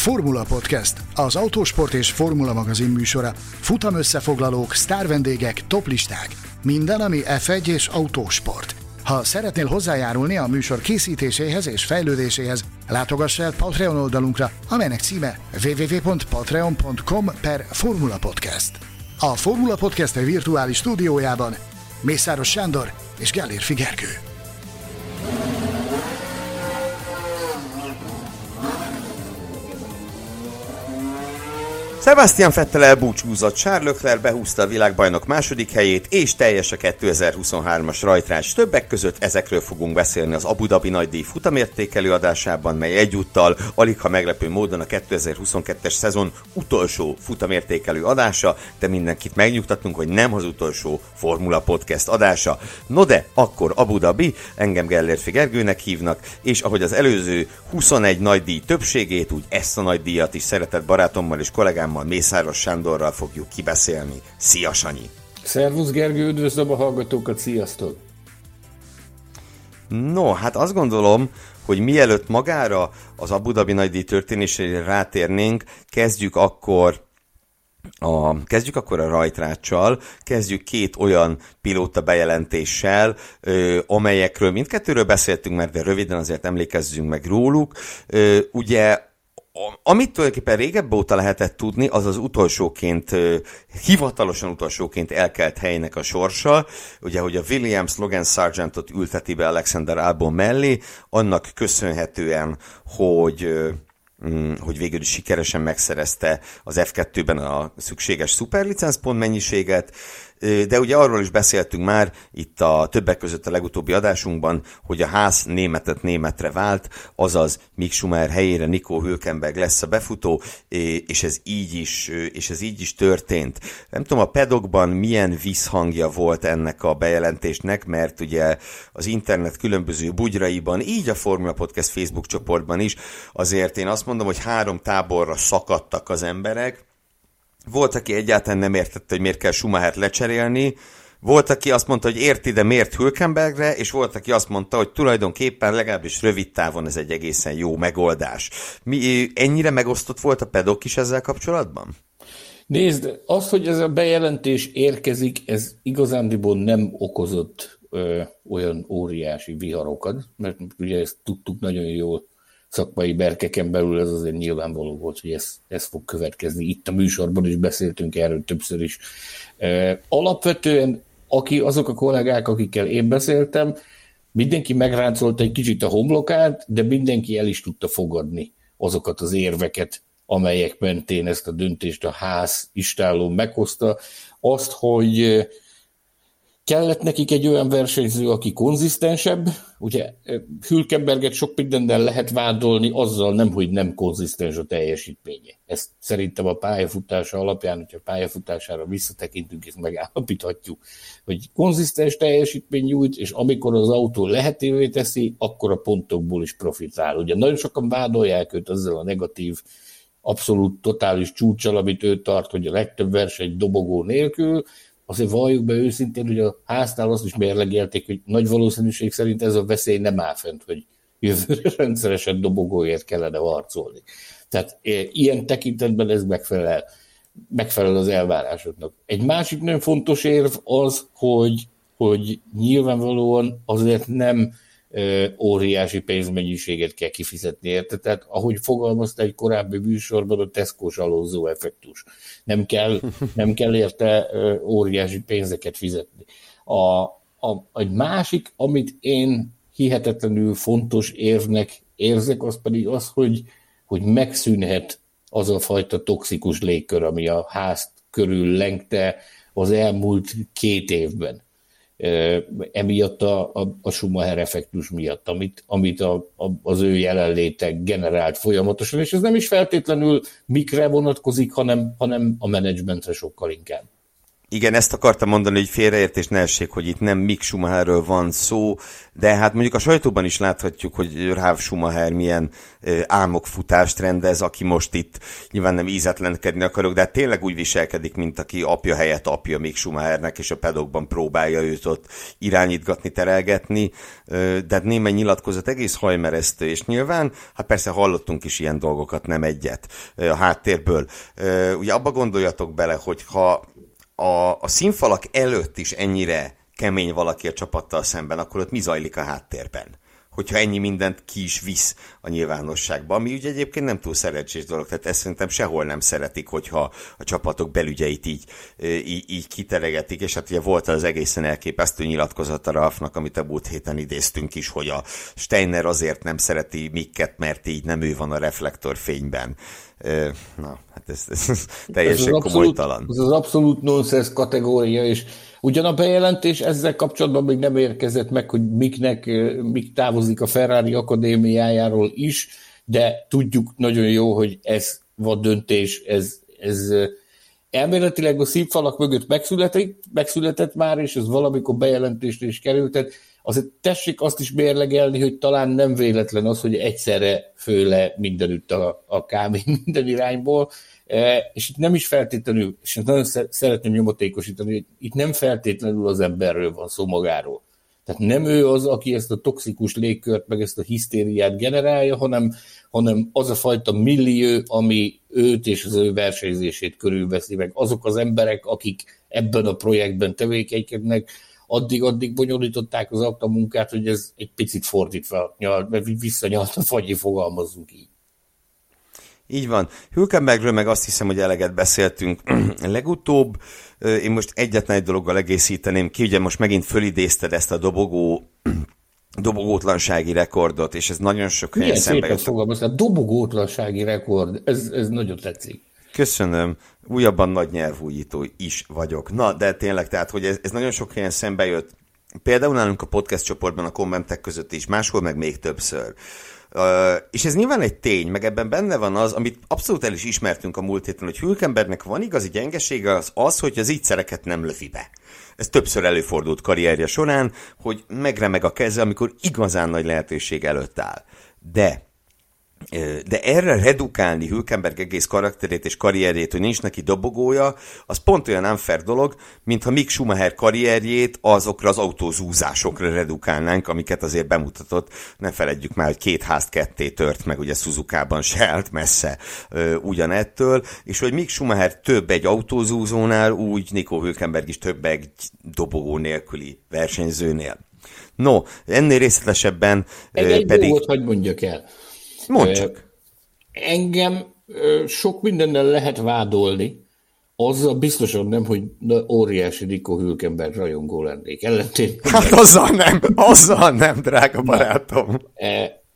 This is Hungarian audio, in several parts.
Formula Podcast, az autósport és formula magazin műsora. Futam összefoglalók, sztárvendégek, toplisták. Minden, ami F1 és autósport. Ha szeretnél hozzájárulni a műsor készítéséhez és fejlődéséhez, látogass el Patreon oldalunkra, amelynek címe www.patreon.com per Formula Podcast. A Formula Podcast virtuális stúdiójában Mészáros Sándor és Gellér Figergő. Sebastian Vettel elbúcsúzott, Charles Leclerc behúzta a világbajnok második helyét, és teljes a 2023-as rajtrás. Többek között ezekről fogunk beszélni az Abu Dhabi nagydíj futamértékelő adásában, mely egyúttal alig ha meglepő módon a 2022-es szezon utolsó futamértékelő adása, de mindenkit megnyugtatunk, hogy nem az utolsó Formula Podcast adása. No de, akkor Abu Dhabi, engem Gellért Figergőnek hívnak, és ahogy az előző 21 nagydíj többségét, úgy ezt a nagydíjat is szeretett barátommal és kollégám kollégámmal, Mészáros Sándorral fogjuk kibeszélni. Szia, Sanyi! Szervusz, Gergő, üdvözlöm a hallgatókat, sziasztok! No, hát azt gondolom, hogy mielőtt magára az Abu Dhabi nagydíj történésére rátérnénk, kezdjük akkor a, kezdjük akkor a rajtráccsal, kezdjük két olyan pilóta bejelentéssel, ö, amelyekről mindkettőről beszéltünk már, de röviden azért emlékezzünk meg róluk. Ö, ugye amit tulajdonképpen régebb óta lehetett tudni, az az utolsóként, hivatalosan utolsóként elkelt helynek a sorsa, ugye, hogy a Williams Logan Sargentot ülteti be Alexander Albon mellé, annak köszönhetően, hogy mm, hogy végül is sikeresen megszerezte az F2-ben a szükséges szuperlicenszpont mennyiséget, de ugye arról is beszéltünk már itt a többek között a legutóbbi adásunkban, hogy a ház németet németre vált, azaz Mick Schumacher helyére Nico Hülkenberg lesz a befutó, és ez így is, és ez így is történt. Nem tudom, a pedokban milyen visszhangja volt ennek a bejelentésnek, mert ugye az internet különböző bugyraiban, így a Formula Podcast Facebook csoportban is, azért én azt mondom, hogy három táborra szakadtak az emberek, volt, aki egyáltalán nem értette, hogy miért kell Schumachert lecserélni, volt, aki azt mondta, hogy érti, de miért Hülkenbergre, és volt, aki azt mondta, hogy tulajdonképpen legalábbis rövid távon ez egy egészen jó megoldás. Mi, ennyire megosztott volt a pedok is ezzel kapcsolatban? Nézd, az, hogy ez a bejelentés érkezik, ez igazándiból nem okozott ö, olyan óriási viharokat, mert ugye ezt tudtuk nagyon jól szakmai berkeken belül ez azért nyilvánvaló volt, hogy ez, ez fog következni. Itt a műsorban is beszéltünk erről többször is. Alapvetően aki, azok a kollégák, akikkel én beszéltem, mindenki megráncolta egy kicsit a homlokát, de mindenki el is tudta fogadni azokat az érveket, amelyek mentén ezt a döntést a ház istáló meghozta. Azt, hogy Kellett nekik egy olyan versenyző, aki konzisztensebb. Ugye Hülkenberget sok mindennel lehet vádolni, azzal nem, hogy nem konzisztens a teljesítménye. Ezt szerintem a pályafutása alapján, hogyha a pályafutására visszatekintünk, és megállapíthatjuk, hogy konzisztens teljesítmény nyújt, és amikor az autó lehetővé teszi, akkor a pontokból is profitál. Ugye nagyon sokan vádolják őt ezzel a negatív abszolút totális csúcsal, amit ő tart, hogy a legtöbb verseny dobogó nélkül, azért valljuk be őszintén, hogy a háznál azt is mérlegelték, hogy nagy valószínűség szerint ez a veszély nem áll fent, hogy jövőre rendszeresen dobogóért kellene harcolni. Tehát e, ilyen tekintetben ez megfelel, megfelel az elvárásoknak. Egy másik nagyon fontos érv az, hogy, hogy nyilvánvalóan azért nem óriási pénzmennyiséget kell kifizetni érte. Tehát ahogy fogalmazta egy korábbi műsorban, a Tesco-s alózó effektus. Nem kell, nem kell érte óriási pénzeket fizetni. A, a, egy másik, amit én hihetetlenül fontos érvnek érzek, az pedig az, hogy, hogy megszűnhet az a fajta toxikus légkör, ami a házt körül lengte az elmúlt két évben emiatt a, a, a Schumacher effektus miatt, amit, amit a, a, az ő jelenléte generált folyamatosan, és ez nem is feltétlenül mikre vonatkozik, hanem, hanem a menedzsmentre sokkal inkább. Igen, ezt akartam mondani, hogy félreértés ne essék, hogy itt nem Mick Schumacherről van szó, de hát mondjuk a sajtóban is láthatjuk, hogy Ráv Schumacher milyen álmokfutást rendez, aki most itt nyilván nem ízetlenkedni akarok, de hát tényleg úgy viselkedik, mint aki apja helyett apja Mick Schumachernek, és a pedokban próbálja őt ott irányítgatni, terelgetni, de hát némely nyilatkozat egész hajmeresztő, és nyilván, hát persze hallottunk is ilyen dolgokat, nem egyet a háttérből. Ugye abba gondoljatok bele, hogy ha a, a színfalak előtt is ennyire kemény valaki a csapattal szemben, akkor ott mi zajlik a háttérben? Hogyha ennyi mindent ki is visz a nyilvánosságba, ami ugye egyébként nem túl szerencsés dolog, tehát ezt szerintem sehol nem szeretik, hogyha a csapatok belügyeit így, így, így kiteregetik, és hát ugye volt az egészen elképesztő nyilatkozat a Ralfnak, amit a múlt héten idéztünk is, hogy a Steiner azért nem szereti Mikket, mert így nem ő van a reflektorfényben. Na, hát ez, ez teljesen ez komolytalan. Ez az abszolút nonsense kategória, és ugyan a bejelentés ezzel kapcsolatban még nem érkezett meg, hogy miknek, mik távozik a Ferrari akadémiájáról is, de tudjuk nagyon jó, hogy ez vad döntés, ez, ez elméletileg a színfalak mögött megszületett, megszületett már, és ez valamikor bejelentésre is került, azért tessék azt is mérlegelni, hogy talán nem véletlen az, hogy egyszerre főle mindenütt a, a kávé minden irányból, e, és itt nem is feltétlenül, és nagyon szeretném nyomatékosítani, hogy itt nem feltétlenül az emberről van szó magáról. Tehát nem ő az, aki ezt a toxikus légkört, meg ezt a hisztériát generálja, hanem, hanem az a fajta millió, ami őt és az ő versenyzését körülveszi meg. Azok az emberek, akik ebben a projektben tevékenykednek, addig-addig bonyolították az akta munkát, hogy ez egy picit fordítva, visszanyalt a fagyi, fogalmazzunk így. Így van. Hülkenbergről meg azt hiszem, hogy eleget beszéltünk legutóbb. Én most egyetlen egy dologgal egészíteném ki, ugye most megint fölidézted ezt a dobogó dobogótlansági rekordot, és ez nagyon sok helyen szembe jött. fogalmaztál, dobogótlansági rekord, ez, ez nagyon tetszik. Köszönöm. Újabban nagy nyelvújító is vagyok. Na, de tényleg, tehát, hogy ez, ez nagyon sok helyen szembe jött. Például nálunk a podcast csoportban a kommentek között is, máshol meg még többször. Uh, és ez nyilván egy tény, meg ebben benne van az, amit abszolút el is ismertünk a múlt héten, hogy Hülkenbergnek van igazi gyengesége az az, hogy az ígyszereket nem lövi be. Ez többször előfordult karrierje során, hogy megremeg a keze, amikor igazán nagy lehetőség előtt áll. De de erre redukálni Hülkenberg egész karakterét és karrierjét, hogy nincs neki dobogója, az pont olyan unfair dolog, mintha Mick Schumacher karrierjét azokra az autózúzásokra redukálnánk, amiket azért bemutatott. Ne feledjük már, hogy két házt ketté tört, meg ugye Suzuka-ban se állt messze ugyanettől, és hogy Mick Schumacher több egy autózúzónál, úgy Nico Hülkenberg is több egy dobogó nélküli versenyzőnél. No, ennél részletesebben egy, egy pedig... Dolgot, hogy mondjak el Mondd csak. Engem sok mindennel lehet vádolni, azzal biztosan nem, hogy óriási Nico Hülkenberg rajongó lennék. Ellentétben. Hát azzal nem, azzal nem, drága barátom.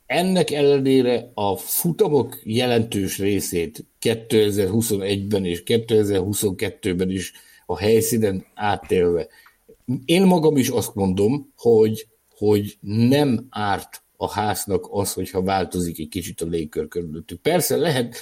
Ennek ellenére a futamok jelentős részét 2021-ben és 2022-ben is a helyszínen átélve. Én magam is azt mondom, hogy, hogy nem árt a háznak az, hogyha változik egy kicsit a légkör körülöttük. Persze lehet,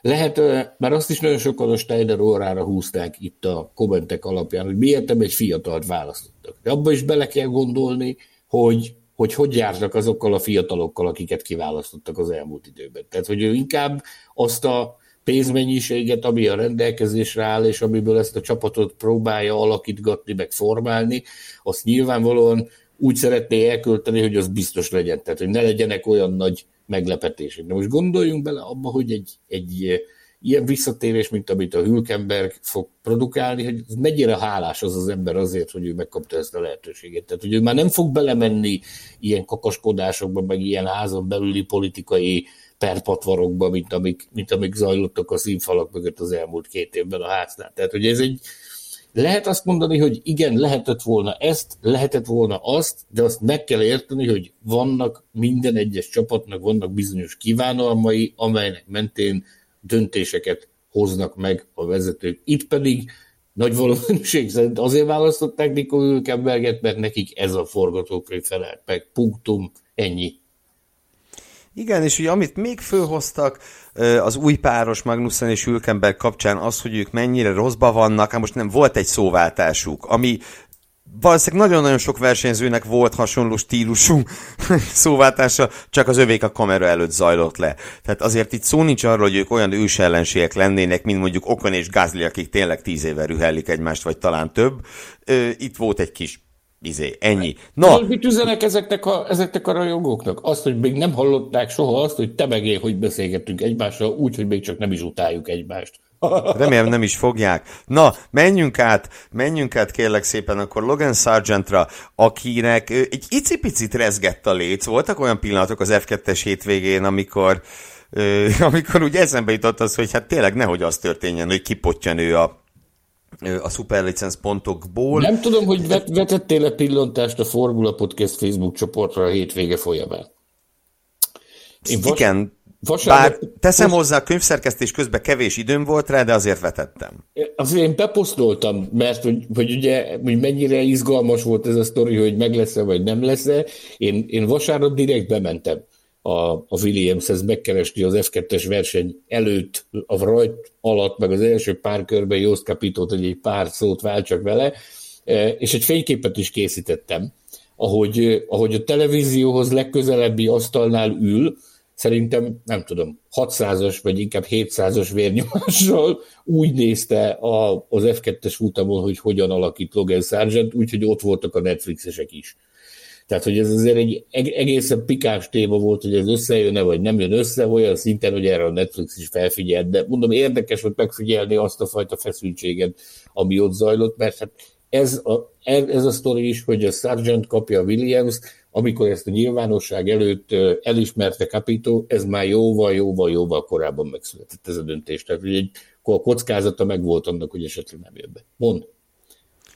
lehet, már azt is nagyon sokan a Steiner órára húzták itt a kommentek alapján, hogy miért nem egy fiatalt választottak. De abba is bele kell gondolni, hogy hogy hogy járnak azokkal a fiatalokkal, akiket kiválasztottak az elmúlt időben. Tehát, hogy ő inkább azt a pénzmennyiséget, ami a rendelkezésre áll, és amiből ezt a csapatot próbálja alakítgatni, meg formálni, azt nyilvánvalóan úgy szeretné elkölteni, hogy az biztos legyen. Tehát, hogy ne legyenek olyan nagy meglepetések. De most gondoljunk bele abba, hogy egy, egy eh, ilyen visszatérés, mint amit a Hülkenberg fog produkálni, hogy mennyire hálás az az ember azért, hogy ő megkapta ezt a lehetőséget. Tehát, hogy ő már nem fog belemenni ilyen kakaskodásokba, meg ilyen házon belüli politikai perpatvarokba, mint amik, mint amik zajlottak a színfalak mögött az elmúlt két évben a háznál. Tehát, hogy ez egy, lehet azt mondani, hogy igen, lehetett volna ezt, lehetett volna azt, de azt meg kell érteni, hogy vannak minden egyes csapatnak vannak bizonyos kívánalmai, amelynek mentén döntéseket hoznak meg a vezetők. Itt pedig nagy valószínűség szerint azért választották Nico Hülkenberget, mert nekik ez a forgatókönyv felelt meg. Punktum, ennyi. Igen, és ugye amit még fölhoztak az új páros Magnussen és Hülkenberg kapcsán az, hogy ők mennyire rosszba vannak, hát most nem volt egy szóváltásuk, ami valószínűleg nagyon-nagyon sok versenyzőnek volt hasonló stílusú szóváltása, csak az övék a kamera előtt zajlott le. Tehát azért itt szó nincs arról, hogy ők olyan ős ellenségek lennének, mint mondjuk Okon és Gázli, akik tényleg tíz éve rühellik egymást, vagy talán több. Itt volt egy kis Izé, ennyi. Na. Mit üzenek ezeknek a, ezeknek a rajongóknak? Azt, hogy még nem hallották soha azt, hogy te megé, hogy beszélgettünk egymással, úgy, hogy még csak nem is utáljuk egymást. Remélem nem is fogják. Na, menjünk át, menjünk át kérlek szépen akkor Logan Sargentra, akinek egy icipicit rezgett a léc. Voltak olyan pillanatok az F2-es hétvégén, amikor, amikor úgy eszembe jutott az, hogy hát tényleg nehogy az történjen, hogy kipottyan ő a a szuperlicenc pontokból. Nem tudom, hogy vet, vetettél-e pillantást a Formula Podcast Facebook csoportra a hétvége folyamán. Én vas, Igen, vasárnap, bár teszem post... hozzá, a könyvszerkesztés közben kevés időm volt rá, de azért vetettem. Azért én beposztoltam, mert hogy, hogy ugye hogy mennyire izgalmas volt ez a sztori, hogy meg lesz-e vagy nem lesz-e. Én, én vasárnap direkt bementem a, a Williamshez megkeresni az F2-es verseny előtt, a rajt alatt, meg az első pár körben Jost Capitot, hogy egy pár szót váltsak vele, e, és egy fényképet is készítettem, ahogy, ahogy a televízióhoz legközelebbi asztalnál ül, szerintem, nem tudom, 600-as, vagy inkább 700-as vérnyomással úgy nézte a, az F2-es futamon, hogy hogyan alakít Logan Sargent, úgyhogy ott voltak a Netflixesek is. Tehát, hogy ez azért egy egészen pikás téma volt, hogy ez összejön-e, vagy nem jön össze, olyan szinten, hogy erre a Netflix is felfigyelt. De mondom, érdekes volt megfigyelni azt a fajta feszültséget, ami ott zajlott, mert hát ez a, ez a sztori is, hogy a Sargent kapja a Williams, amikor ezt a nyilvánosság előtt elismerte Capito, ez már jóval, jóval, jóval korábban megszületett ez a döntés. Tehát hogy egy a kockázata meg volt annak, hogy esetleg nem jön be. Mond.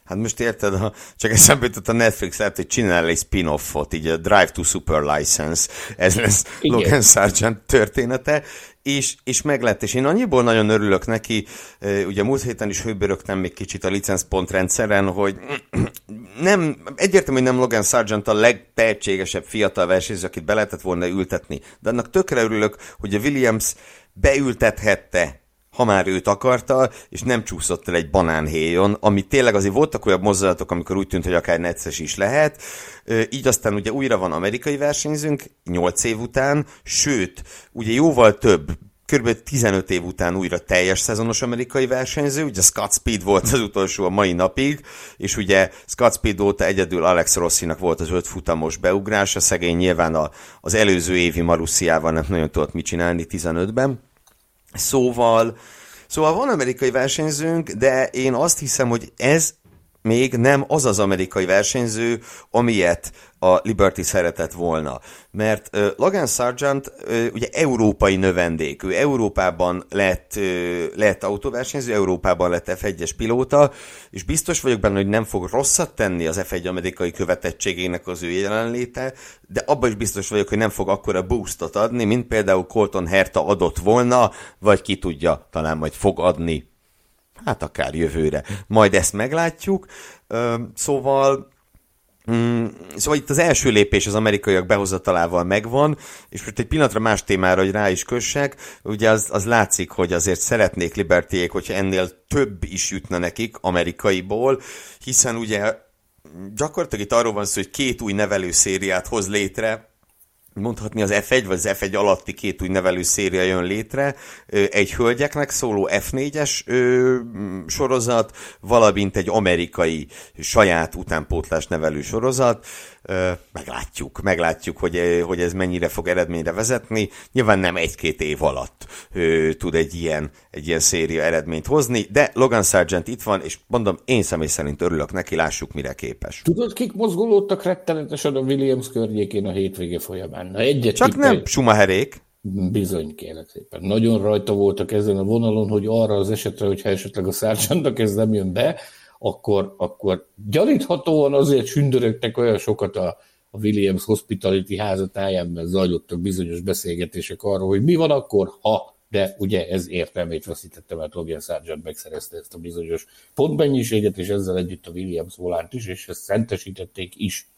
Hát most érted, ha csak eszembe jutott a Netflix lehet, hogy csinál egy spin-offot, így a Drive to Super License, ez lesz Igen. Logan Sargent története, és, és meglett, és én annyiból nagyon örülök neki, ugye múlt héten is hőbörögtem még kicsit a licenszpontrendszeren, hogy nem, egyértelmű, hogy nem Logan Sargent a legtehetségesebb fiatal versenyző, akit be lehetett volna ültetni, de annak tökre örülök, hogy a Williams beültethette ha már őt akarta, és nem csúszott el egy banánhéjon, ami tényleg azért voltak olyan mozdulatok, amikor úgy tűnt, hogy akár necces is lehet. Így aztán ugye újra van amerikai versenyzőnk, 8 év után, sőt, ugye jóval több, kb. 15 év után újra teljes szezonos amerikai versenyző, ugye Scott Speed volt az utolsó a mai napig, és ugye Scott Speed óta egyedül Alex Rossinak volt az öt futamos beugrása, szegény nyilván a, az előző évi Marussziával nem nagyon tudott mit csinálni 15-ben. Szóval, szóval van amerikai versenyzőnk, de én azt hiszem, hogy ez még nem az az amerikai versenyző, amilyet a Liberty szeretett volna. Mert uh, Logan Sargent uh, ugye európai növendék, ő Európában lett, uh, lett autóversenyző, Európában lett F1-es pilóta, és biztos vagyok benne, hogy nem fog rosszat tenni az F1 amerikai követettségének az ő jelenléte, de abban is biztos vagyok, hogy nem fog akkora boostot adni, mint például Colton Herta adott volna, vagy ki tudja, talán majd fog adni hát akár jövőre. Majd ezt meglátjuk. Szóval Mm, szóval itt az első lépés az amerikaiak behozatalával megvan, és most egy pillanatra más témára, hogy rá is kössek, ugye az, az látszik, hogy azért szeretnék Libertyék, hogyha ennél több is jutna nekik amerikaiból, hiszen ugye gyakorlatilag itt arról van szó, hogy két új nevelőszériát hoz létre, mondhatni az F1 vagy az F1 alatti két új nevelő széria jön létre, egy hölgyeknek szóló F4-es sorozat, valamint egy amerikai saját utánpótlás nevelő sorozat, meglátjuk, meglátjuk, hogy, hogy ez mennyire fog eredményre vezetni. Nyilván nem egy-két év alatt tud egy ilyen, egy ilyen széria eredményt hozni, de Logan Sargent itt van, és mondom, én személy szerint örülök neki, lássuk, mire képes. Tudod, kik mozgolódtak rettenetesen a Williams környékén a hétvége folyamán? Na, egyet Csak nem Schumacherék. Bizony, kérlek szépen. Nagyon rajta voltak ezen a vonalon, hogy arra az esetre, hogyha esetleg a Sargentnak ez nem jön be, akkor, akkor gyaníthatóan azért sündörögtek olyan sokat a, a Williams Hospitality házatáján, mert zajlottak bizonyos beszélgetések arról, hogy mi van akkor, ha de ugye ez értelmét veszítette, mert Logan Sargent megszerezte ezt a bizonyos pontmennyiséget, és ezzel együtt a Williams volánt is, és ezt szentesítették is.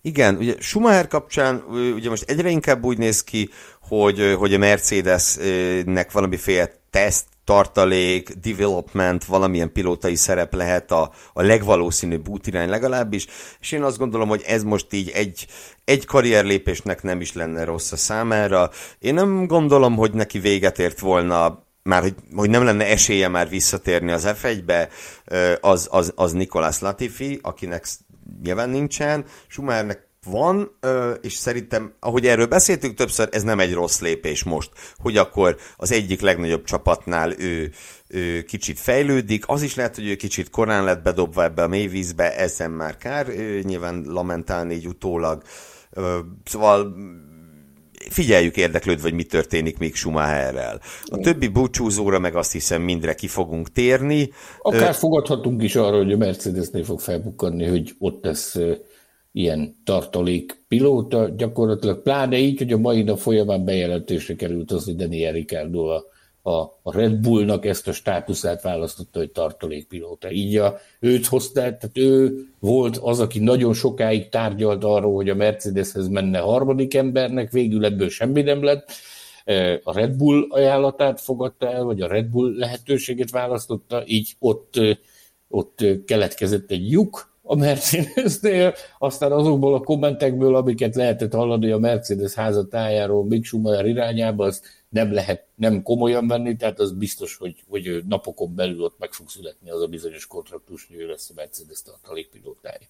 Igen, ugye Schumacher kapcsán ugye most egyre inkább úgy néz ki, hogy, hogy a Mercedesnek valamiféle teszt, tartalék, development, valamilyen pilótai szerep lehet a, a legvalószínűbb útirány legalábbis, és én azt gondolom, hogy ez most így egy, egy karrierlépésnek nem is lenne rossz a számára. Én nem gondolom, hogy neki véget ért volna már hogy, hogy nem lenne esélye már visszatérni az F1-be, az, az, az Nikolás Latifi, akinek nyilván nincsen, Schumachernek van, és szerintem, ahogy erről beszéltünk többször, ez nem egy rossz lépés most, hogy akkor az egyik legnagyobb csapatnál ő, ő kicsit fejlődik, az is lehet, hogy ő kicsit korán lett bedobva ebbe a mélyvízbe, ezen már kár, nyilván lamentálni így utólag, szóval figyeljük érdeklődve, hogy mi történik még Schumacherrel. A többi búcsúzóra meg azt hiszem mindre ki fogunk térni. Akár fogadhatunk is arra, hogy a Mercedesnél fog felbukkanni, hogy ott lesz ilyen tartalék pilóta, gyakorlatilag pláne így, hogy a mai nap folyamán bejelentésre került az, hogy Daniel Ricciardo a, a, Red Bullnak ezt a státuszát választotta, hogy tartalékpilóta. Így a, őt hozta, tehát ő volt az, aki nagyon sokáig tárgyalt arról, hogy a Mercedeshez menne harmadik embernek, végül ebből semmi nem lett. E, a Red Bull ajánlatát fogadta el, vagy a Red Bull lehetőséget választotta, így ott, ott keletkezett egy lyuk, a Mercedesnél, aztán azokból a kommentekből, amiket lehetett hallani a Mercedes házatájáról Mick Schumacher irányába, az nem lehet nem komolyan venni, tehát az biztos, hogy, hogy napokon belül ott meg fog születni az a bizonyos kontraktus, hogy ő lesz a Mercedes tartalékpilótája.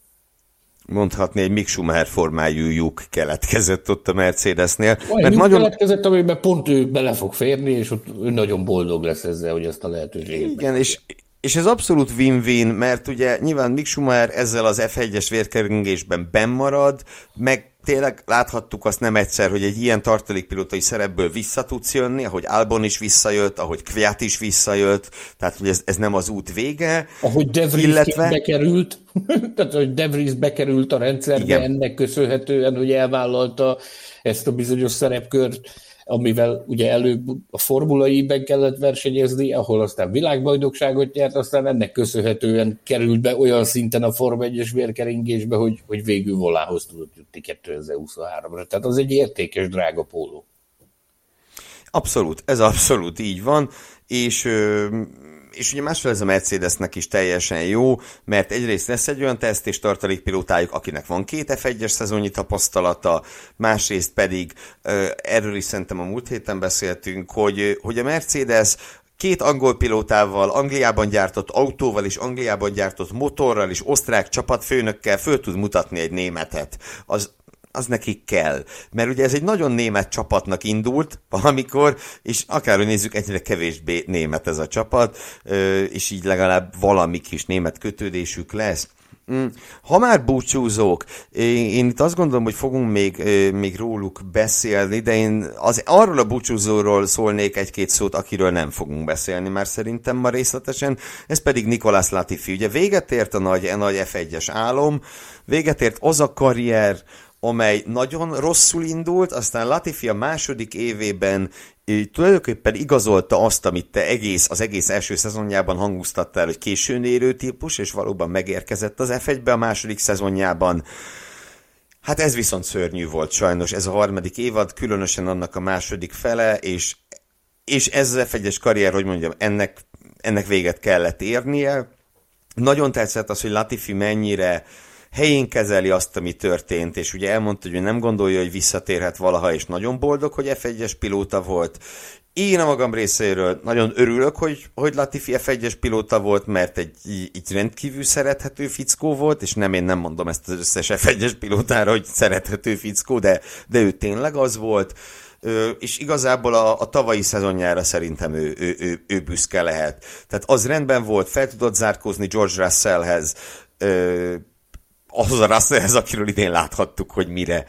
Mondhatni, egy Mick Schumacher formájú lyuk keletkezett ott a Mercedesnél. Olyan mert nagyon... keletkezett, amiben pont ő bele fog férni, és ott ő nagyon boldog lesz ezzel, hogy ezt a lehetőséget. Igen, és, és ez abszolút win-win, mert ugye nyilván Mick Schumacher ezzel az F1-es vérkeringésben bennmarad, meg tényleg láthattuk azt nem egyszer, hogy egy ilyen tartalékpilótai szerepből vissza tudsz jönni, ahogy Albon is visszajött, ahogy Kviat is visszajött, tehát hogy ez, ez nem az út vége. Ahogy De Vries illetve... bekerült, tehát hogy De Vries bekerült a rendszerbe Igen. ennek köszönhetően, hogy elvállalta ezt a bizonyos szerepkört amivel ugye előbb a formulaiben kellett versenyezni, ahol aztán világbajnokságot nyert, aztán ennek köszönhetően került be olyan szinten a Form 1-es vérkeringésbe, hogy, hogy végül volához tudott jutni 2023-ra. Tehát az egy értékes, drága póló. Abszolút, ez abszolút így van, és és ugye másfél ez a Mercedesnek is teljesen jó, mert egyrészt lesz egy olyan teszt és tartalékpilótájuk, akinek van két F1-es szezonnyi tapasztalata, másrészt pedig, erről is szerintem a múlt héten beszéltünk, hogy, hogy a Mercedes két angol pilótával, Angliában gyártott autóval és Angliában gyártott motorral és osztrák csapatfőnökkel föl tud mutatni egy németet. Az az nekik kell. Mert ugye ez egy nagyon német csapatnak indult valamikor, és akárhogy nézzük, egyre kevésbé német ez a csapat, és így legalább valami kis német kötődésük lesz. Mm, ha már búcsúzók, én itt azt gondolom, hogy fogunk még, még róluk beszélni, de én az, arról a búcsúzóról szólnék egy-két szót, akiről nem fogunk beszélni már szerintem ma részletesen, ez pedig Nikolás Latifi. Ugye véget ért a nagy, a nagy F1-es álom, véget ért az a karrier, amely nagyon rosszul indult, aztán Latifi a második évében tulajdonképpen igazolta azt, amit te egész, az egész első szezonjában hangoztattál, hogy későn érő típus, és valóban megérkezett az F1-be a második szezonjában. Hát ez viszont szörnyű volt sajnos, ez a harmadik évad, különösen annak a második fele, és, és ez az F1-es karrier, hogy mondjam, ennek, ennek véget kellett érnie. Nagyon tetszett az, hogy Latifi mennyire helyén kezeli azt, ami történt, és ugye elmondta, hogy ő nem gondolja, hogy visszatérhet valaha, és nagyon boldog, hogy F1-es pilóta volt. Én a magam részéről nagyon örülök, hogy, hogy Latifi F1-es pilóta volt, mert egy, egy rendkívül szerethető fickó volt, és nem én nem mondom ezt az összes F1-es pilótára, hogy szerethető fickó, de, de ő tényleg az volt és igazából a, a tavalyi szezonjára szerintem ő, ő, ő, ő büszke lehet. Tehát az rendben volt, fel tudott zárkózni George Russellhez, ahhoz a Russellhez, akiről idén láthattuk, hogy mire,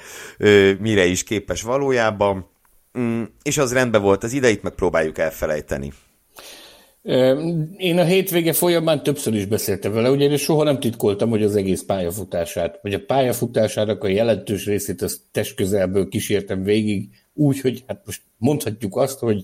mire is képes valójában, mm, és az rendben volt, az ideit meg próbáljuk elfelejteni. Én a hétvége folyamán többször is beszéltem vele, ugyanis soha nem titkoltam, hogy az egész pályafutását, vagy a pályafutásának a jelentős részét az testközelből kísértem végig, úgy, hogy hát most mondhatjuk azt, hogy,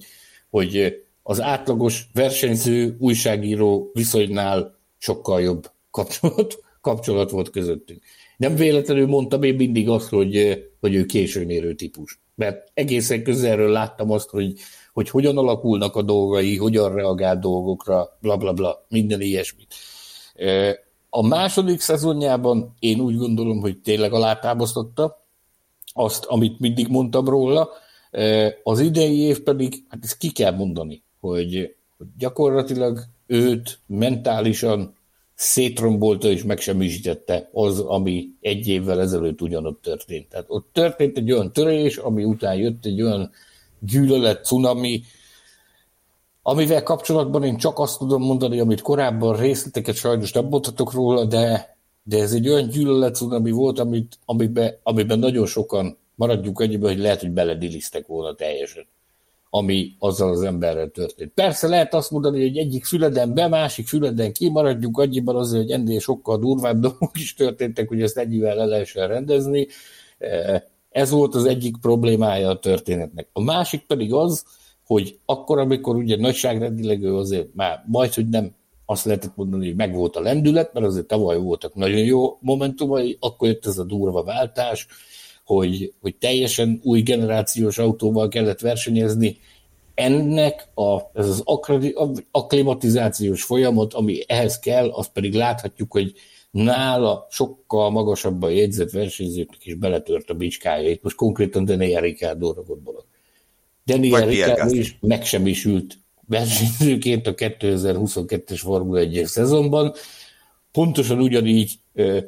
hogy az átlagos versenyző újságíró viszonynál sokkal jobb kapcsolat kapcsolat volt közöttünk. Nem véletlenül mondtam én mindig azt, hogy, hogy ő későmérő típus. Mert egészen közelről láttam azt, hogy, hogy hogyan alakulnak a dolgai, hogyan reagál dolgokra, bla bla bla, minden ilyesmit. A második szezonjában én úgy gondolom, hogy tényleg alátámasztotta azt, amit mindig mondtam róla. Az idei év pedig, hát ezt ki kell mondani, hogy gyakorlatilag őt mentálisan szétrombolta és megsemmisítette az, ami egy évvel ezelőtt ugyanott történt. Tehát ott történt egy olyan törés, ami után jött egy olyan gyűlölet, cunami, amivel kapcsolatban én csak azt tudom mondani, amit korábban részleteket sajnos nem mondhatok róla, de, de ez egy olyan gyűlölet cunami volt, amit, amiben, amiben nagyon sokan maradjuk annyiban, hogy lehet, hogy beledilisztek volna teljesen ami azzal az emberrel történt. Persze lehet azt mondani, hogy egyik füleden be, másik füleden ki, annyiban azért, hogy ennél sokkal durvább dolgok is történtek, hogy ezt ennyivel le lehessen rendezni. Ez volt az egyik problémája a történetnek. A másik pedig az, hogy akkor, amikor ugye nagyságrendileg ő azért már majd, hogy nem azt lehetett mondani, hogy megvolt a lendület, mert azért tavaly voltak nagyon jó momentumai, akkor jött ez a durva váltás, hogy, hogy teljesen új generációs autóval kellett versenyezni. Ennek a, ez az akklimatizációs folyamat, ami ehhez kell, azt pedig láthatjuk, hogy nála sokkal magasabban jegyzett versenyzőknek is beletört a bicskája. Itt most konkrétan Daniel Ricciardo-ra gondolok. Daniel Ricciardo is megsemmisült versenyzőként a 2022-es Formula 1 szezonban. Pontosan ugyanígy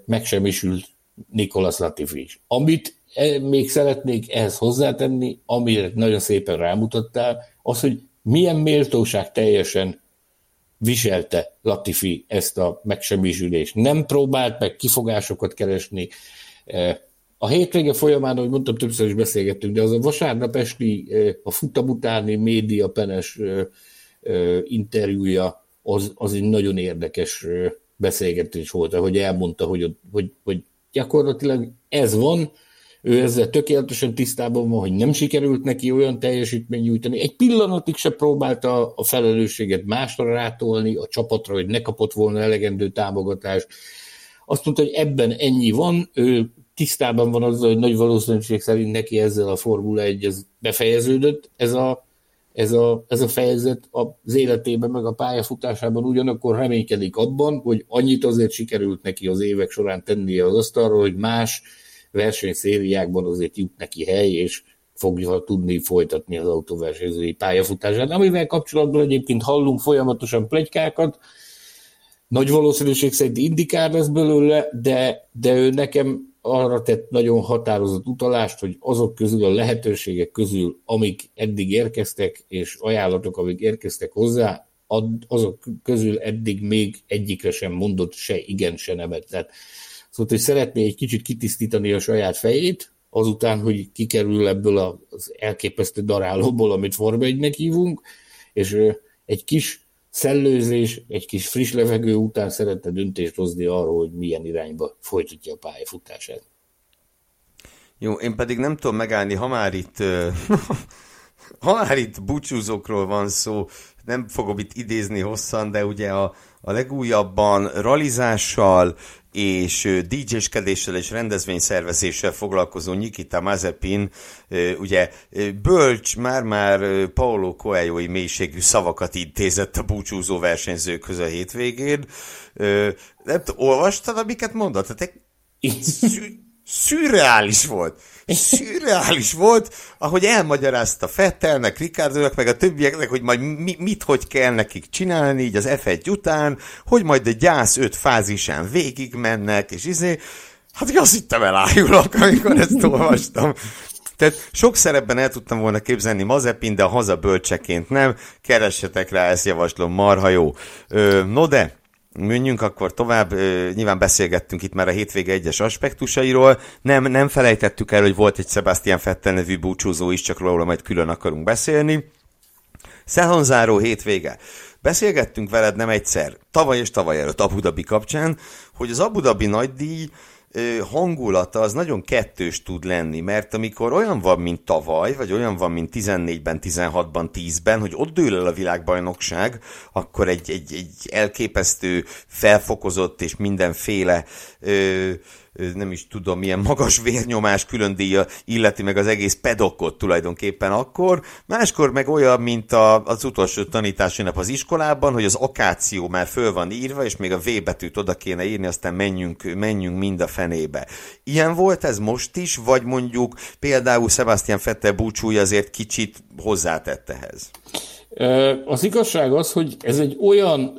megsemmisült Nicolas Latifi is. Amit még szeretnék ehhez hozzátenni, amire nagyon szépen rámutattál, az, hogy milyen méltóság teljesen viselte Latifi ezt a megsemmisülést. Nem próbált meg kifogásokat keresni. E, a hétvége folyamán, ahogy mondtam, többször is beszélgettünk, de az a vasárnap esti, e, a futam utáni média penes interjúja, az, az egy nagyon érdekes beszélgetés volt, ahogy elmondta, hogy, hogy, hogy gyakorlatilag ez van, ő ezzel tökéletesen tisztában van, hogy nem sikerült neki olyan teljesítmény nyújtani. Egy pillanatig se próbálta a felelősséget másra rátolni, a csapatra, hogy ne kapott volna elegendő támogatást. Azt mondta, hogy ebben ennyi van, ő tisztában van azzal, hogy nagy valószínűség szerint neki ezzel a Formula 1 ez befejeződött. Ez a, ez a, ez a fejezet az életében, meg a pályafutásában ugyanakkor reménykedik abban, hogy annyit azért sikerült neki az évek során tennie az asztalról, hogy más versenyszériákban azért jut neki hely, és fogja tudni folytatni az autóversenyzői pályafutását, amivel kapcsolatban egyébként hallunk folyamatosan plegykákat, nagy valószínűség szerint indikár lesz belőle, de, de ő nekem arra tett nagyon határozott utalást, hogy azok közül a lehetőségek közül, amik eddig érkeztek, és ajánlatok, amik érkeztek hozzá, azok közül eddig még egyikre sem mondott se igen, se nemet. Tehát Szóval, hogy szeretné egy kicsit kitisztítani a saját fejét, azután, hogy kikerül ebből az elképesztő darálóból, amit Forma 1 hívunk, és egy kis szellőzés, egy kis friss levegő után szeretne döntést hozni arról, hogy milyen irányba folytatja a pályafutását. Jó, én pedig nem tudom megállni, ha már itt, ha már itt búcsúzókról van szó, nem fogom itt idézni hosszan, de ugye a, a legújabban ralizással és DJ-skedéssel és rendezvényszervezéssel foglalkozó Nikita Mazepin, ugye bölcs, már-már Paulo coelho mélységű szavakat intézett a búcsúzó versenyzőkhöz a hétvégén. Nem olvastad, amiket mondott? Tehát szürreális volt. Szürreális volt, ahogy elmagyarázta Fettelnek, Ricardónak, meg a többieknek, hogy majd mi, mit, hogy kell nekik csinálni így az F1 után, hogy majd a gyász öt fázisán végig mennek, és izé, hát azt hittem elájulok, amikor ezt olvastam. Tehát sok szerepben el tudtam volna képzelni Mazepin, de a haza bölcseként nem. Keressetek rá, ezt javaslom, marha jó. Ö, no de, Menjünk akkor tovább, nyilván beszélgettünk itt már a hétvége egyes aspektusairól, nem, nem felejtettük el, hogy volt egy Sebastian Vettel nevű búcsúzó is, csak róla majd külön akarunk beszélni. Szezonzáró hétvége. Beszélgettünk veled nem egyszer, tavaly és tavaly előtt Abu Dhabi kapcsán, hogy az Abu Dhabi nagydíj hangulata az nagyon kettős tud lenni, mert amikor olyan van, mint tavaly, vagy olyan van, mint 14-ben, 16-ban, 10-ben, hogy ott dől el a világbajnokság, akkor egy, egy, egy elképesztő, felfokozott és mindenféle ö, nem is tudom, milyen magas vérnyomás külön díja illeti meg az egész pedokot tulajdonképpen akkor, máskor meg olyan, mint a, az utolsó tanítási nap az iskolában, hogy az akáció már föl van írva, és még a V betűt oda kéne írni, aztán menjünk, menjünk mind a fenébe. Ilyen volt ez most is, vagy mondjuk például Sebastian Vettel búcsúja azért kicsit hozzátett ehhez? Az igazság az, hogy ez egy olyan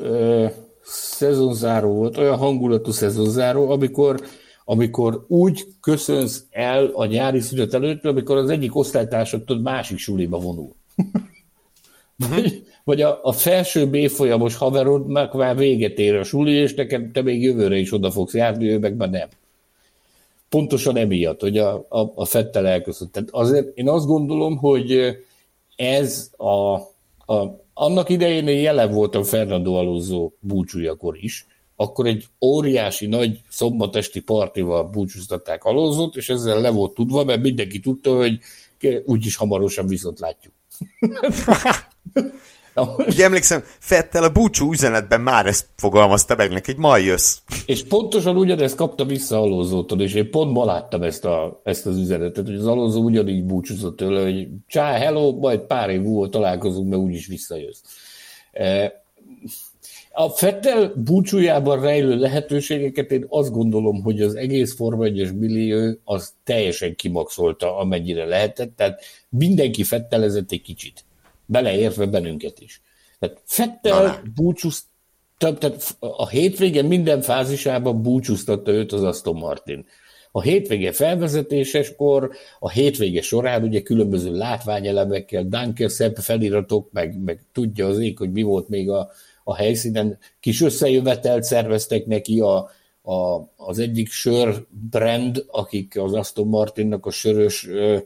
szezonzáró volt, olyan hangulatú szezonzáró, amikor, amikor úgy köszönsz el a nyári szünet előtt, amikor az egyik osztálytársad másik suliba vonul. vagy, vagy a, a felső B folyamos haverodnak már véget ér a suli, és neked te még jövőre is oda fogsz járni, ő meg már nem. Pontosan emiatt, hogy a, a, a Fettel elköszönt. Tehát azért én azt gondolom, hogy ez a, a annak idején én jelen voltam Fernando Alonso búcsújakor is, akkor egy óriási nagy szombatesti partival búcsúztatták Alonzot, és ezzel le volt tudva, mert mindenki tudta, hogy úgyis hamarosan viszont látjuk. Ugye emlékszem, Fettel a búcsú üzenetben már ezt fogalmazta meg neki, hogy majd jössz. És pontosan ugyanezt kapta vissza Alonzótól, és én pont ma láttam ezt, a, ezt az üzenetet, hogy az Alonso ugyanígy búcsúzott tőle, hogy csá, hello, majd pár év múlva találkozunk, mert úgyis visszajössz. E, a Fettel búcsújában rejlő lehetőségeket én azt gondolom, hogy az egész Forma 1-es millió az teljesen kimaxolta, amennyire lehetett, tehát mindenki fettelezett egy kicsit beleértve bennünket is. Tehát Fettel búcsúzt, tehát a hétvége minden fázisában búcsúztatta őt az Aston Martin. A hétvége felvezetéseskor, a hétvége során ugye különböző látványelemekkel, Dunker szebb feliratok, meg, meg tudja az ég, hogy mi volt még a, a helyszínen. Kis összejövetelt szerveztek neki a, a, az egyik sör brand, akik az Aston Martinnak a sörös ö,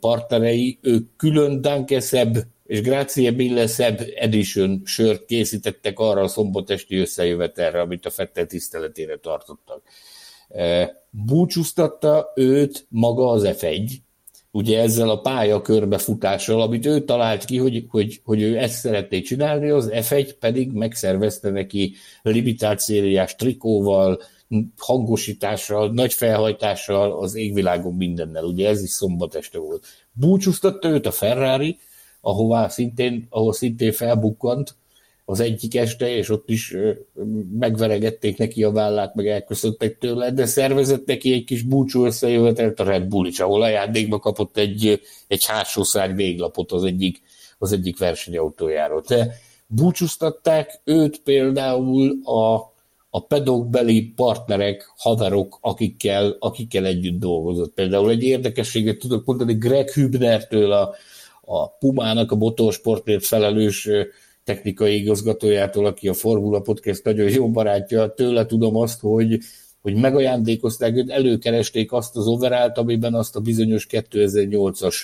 partnerei, ők külön Dankeszebb és Grazie Mille Szebb Edition sört készítettek arra a szombatesti összejövetelre, amit a Fettel tiszteletére tartottak. Búcsúztatta őt maga az F1, ugye ezzel a pálya körbefutással, amit ő talált ki, hogy, hogy, hogy ő ezt szeretné csinálni, az F1 pedig megszervezte neki limitált szériás trikóval, hangosítással, nagy felhajtással, az égvilágon mindennel. Ugye ez is szombat este volt. Búcsúztatta őt a Ferrari, ahová szintén, ahol szintén felbukkant az egyik este, és ott is megveregették neki a vállát, meg elköszöntek tőle, de szervezett neki egy kis búcsú összejövetelt a Red Bull is, ahol ajándékba kapott egy, egy hátsó szárny véglapot az egyik, az egyik versenyautójáról. De búcsúztatták őt például a a pedokbeli partnerek, haverok, akikkel, akikkel együtt dolgozott. Például egy érdekességet tudok mondani Greg Hübnertől, a, a Pumának a motorsportért felelős technikai igazgatójától, aki a Formula Podcast nagyon jó barátja, tőle tudom azt, hogy, hogy megajándékozták őt, előkeresték azt az overált, amiben azt a bizonyos 2008-as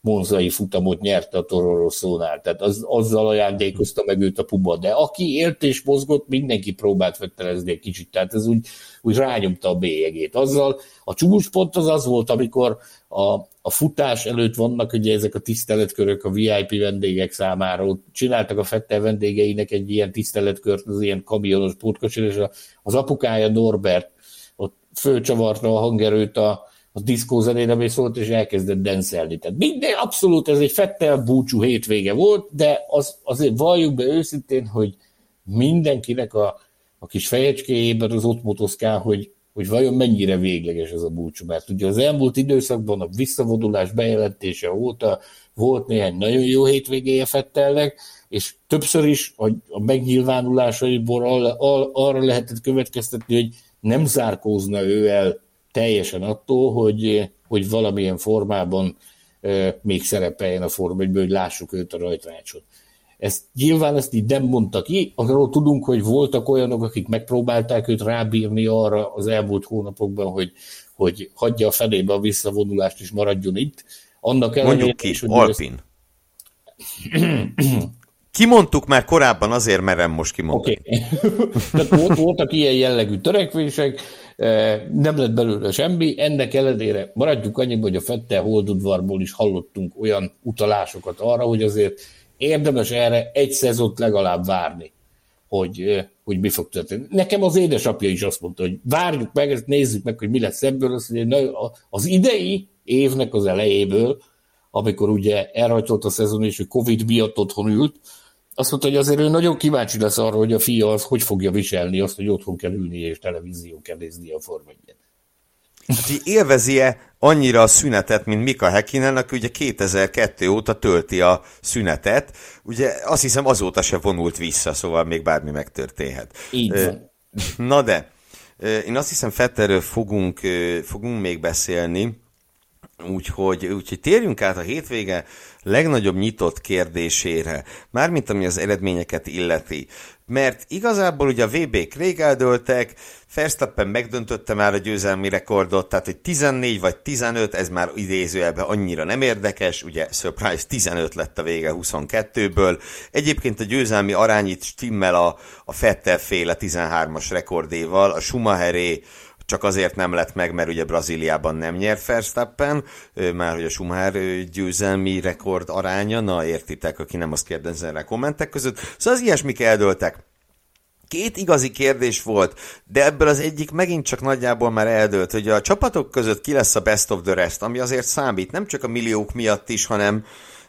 monzai futamot nyerte a Toro Rosso-nál, tehát az, azzal ajándékozta meg őt a Puma, de aki élt és mozgott, mindenki próbált fettelezni egy kicsit, tehát ez úgy, úgy rányomta a bélyegét. Azzal a csúcspont az az volt, amikor a, a futás előtt vannak ugye ezek a tiszteletkörök a VIP vendégek számára, ott csináltak a Fettel vendégeinek egy ilyen tiszteletkört, az ilyen kamionos pótkocsin, és az apukája Norbert ott fölcsavarta a hangerőt a, a diszkó zenére szólt, és elkezdett denszelni. Tehát minden, abszolút ez egy Fettel búcsú hétvége volt, de az, azért valljuk be őszintén, hogy mindenkinek a, a kis fejecskéjében az ott motoszkál, hogy, hogy vajon mennyire végleges ez a búcsú. Mert ugye az elmúlt időszakban a visszavonulás bejelentése óta volt néhány nagyon jó hétvégéje Fettelnek, és többször is a, a megnyilvánulásaiból arra, arra lehetett következtetni, hogy nem zárkózna ő el teljesen attól, hogy, hogy valamilyen formában még szerepeljen a Forma 1 hogy lássuk őt a rajtrácsot. Ezt nyilván ezt így nem mondta ki, arról tudunk, hogy voltak olyanok, akik megpróbálták őt rábírni arra az elmúlt hónapokban, hogy, hogy hagyja a felébe a visszavonulást és maradjon itt. Annak Mondjuk ki, is, hogy Alpin. Ezt... Kimondtuk már korábban, azért merem most kimondani. Okay. Tehát voltak ilyen jellegű törekvések, nem lett belőle semmi, ennek ellenére maradjuk annyiban, hogy a Fette Holdudvarból is hallottunk olyan utalásokat arra, hogy azért érdemes erre egy szezont legalább várni. hogy, hogy mi fog történni. Nekem az édesapja is azt mondta, hogy várjuk meg, ezt nézzük meg, hogy mi lesz ebből. Azt mondja, az idei évnek az elejéből, amikor ugye elrajtolt a szezon, és hogy Covid miatt otthon ült, azt mondta, hogy azért ő nagyon kíváncsi lesz arra, hogy a fia az hogy fogja viselni azt, hogy otthon kell ülni és televízió kell nézni a Forma Hát élvezi-e annyira a szünetet, mint Mika Hekinen, aki ugye 2002 óta tölti a szünetet, ugye azt hiszem azóta se vonult vissza, szóval még bármi megtörténhet. Így van. Na de, én azt hiszem Fetterről fogunk, fogunk még beszélni, Úgyhogy, úgyhogy térjünk át a hétvége legnagyobb nyitott kérdésére, mármint ami az eredményeket illeti. Mert igazából ugye a VB-k rég eldőltek, Verstappen megdöntötte már a győzelmi rekordot, tehát hogy 14 vagy 15, ez már idézőjelben annyira nem érdekes, ugye surprise 15 lett a vége 22-ből. Egyébként a győzelmi arányit stimmel a, a Fettel féle 13-as rekordéval, a Schumacheré csak azért nem lett meg, mert ugye Brazíliában nem nyer Verstappen, már hogy a Schumacher győzelmi rekord aránya, na értitek, aki nem azt kérdezzen rá kommentek között. Szóval az ilyesmik eldőltek. Két igazi kérdés volt, de ebből az egyik megint csak nagyjából már eldőlt, hogy a csapatok között ki lesz a best of the rest, ami azért számít, nem csak a milliók miatt is, hanem,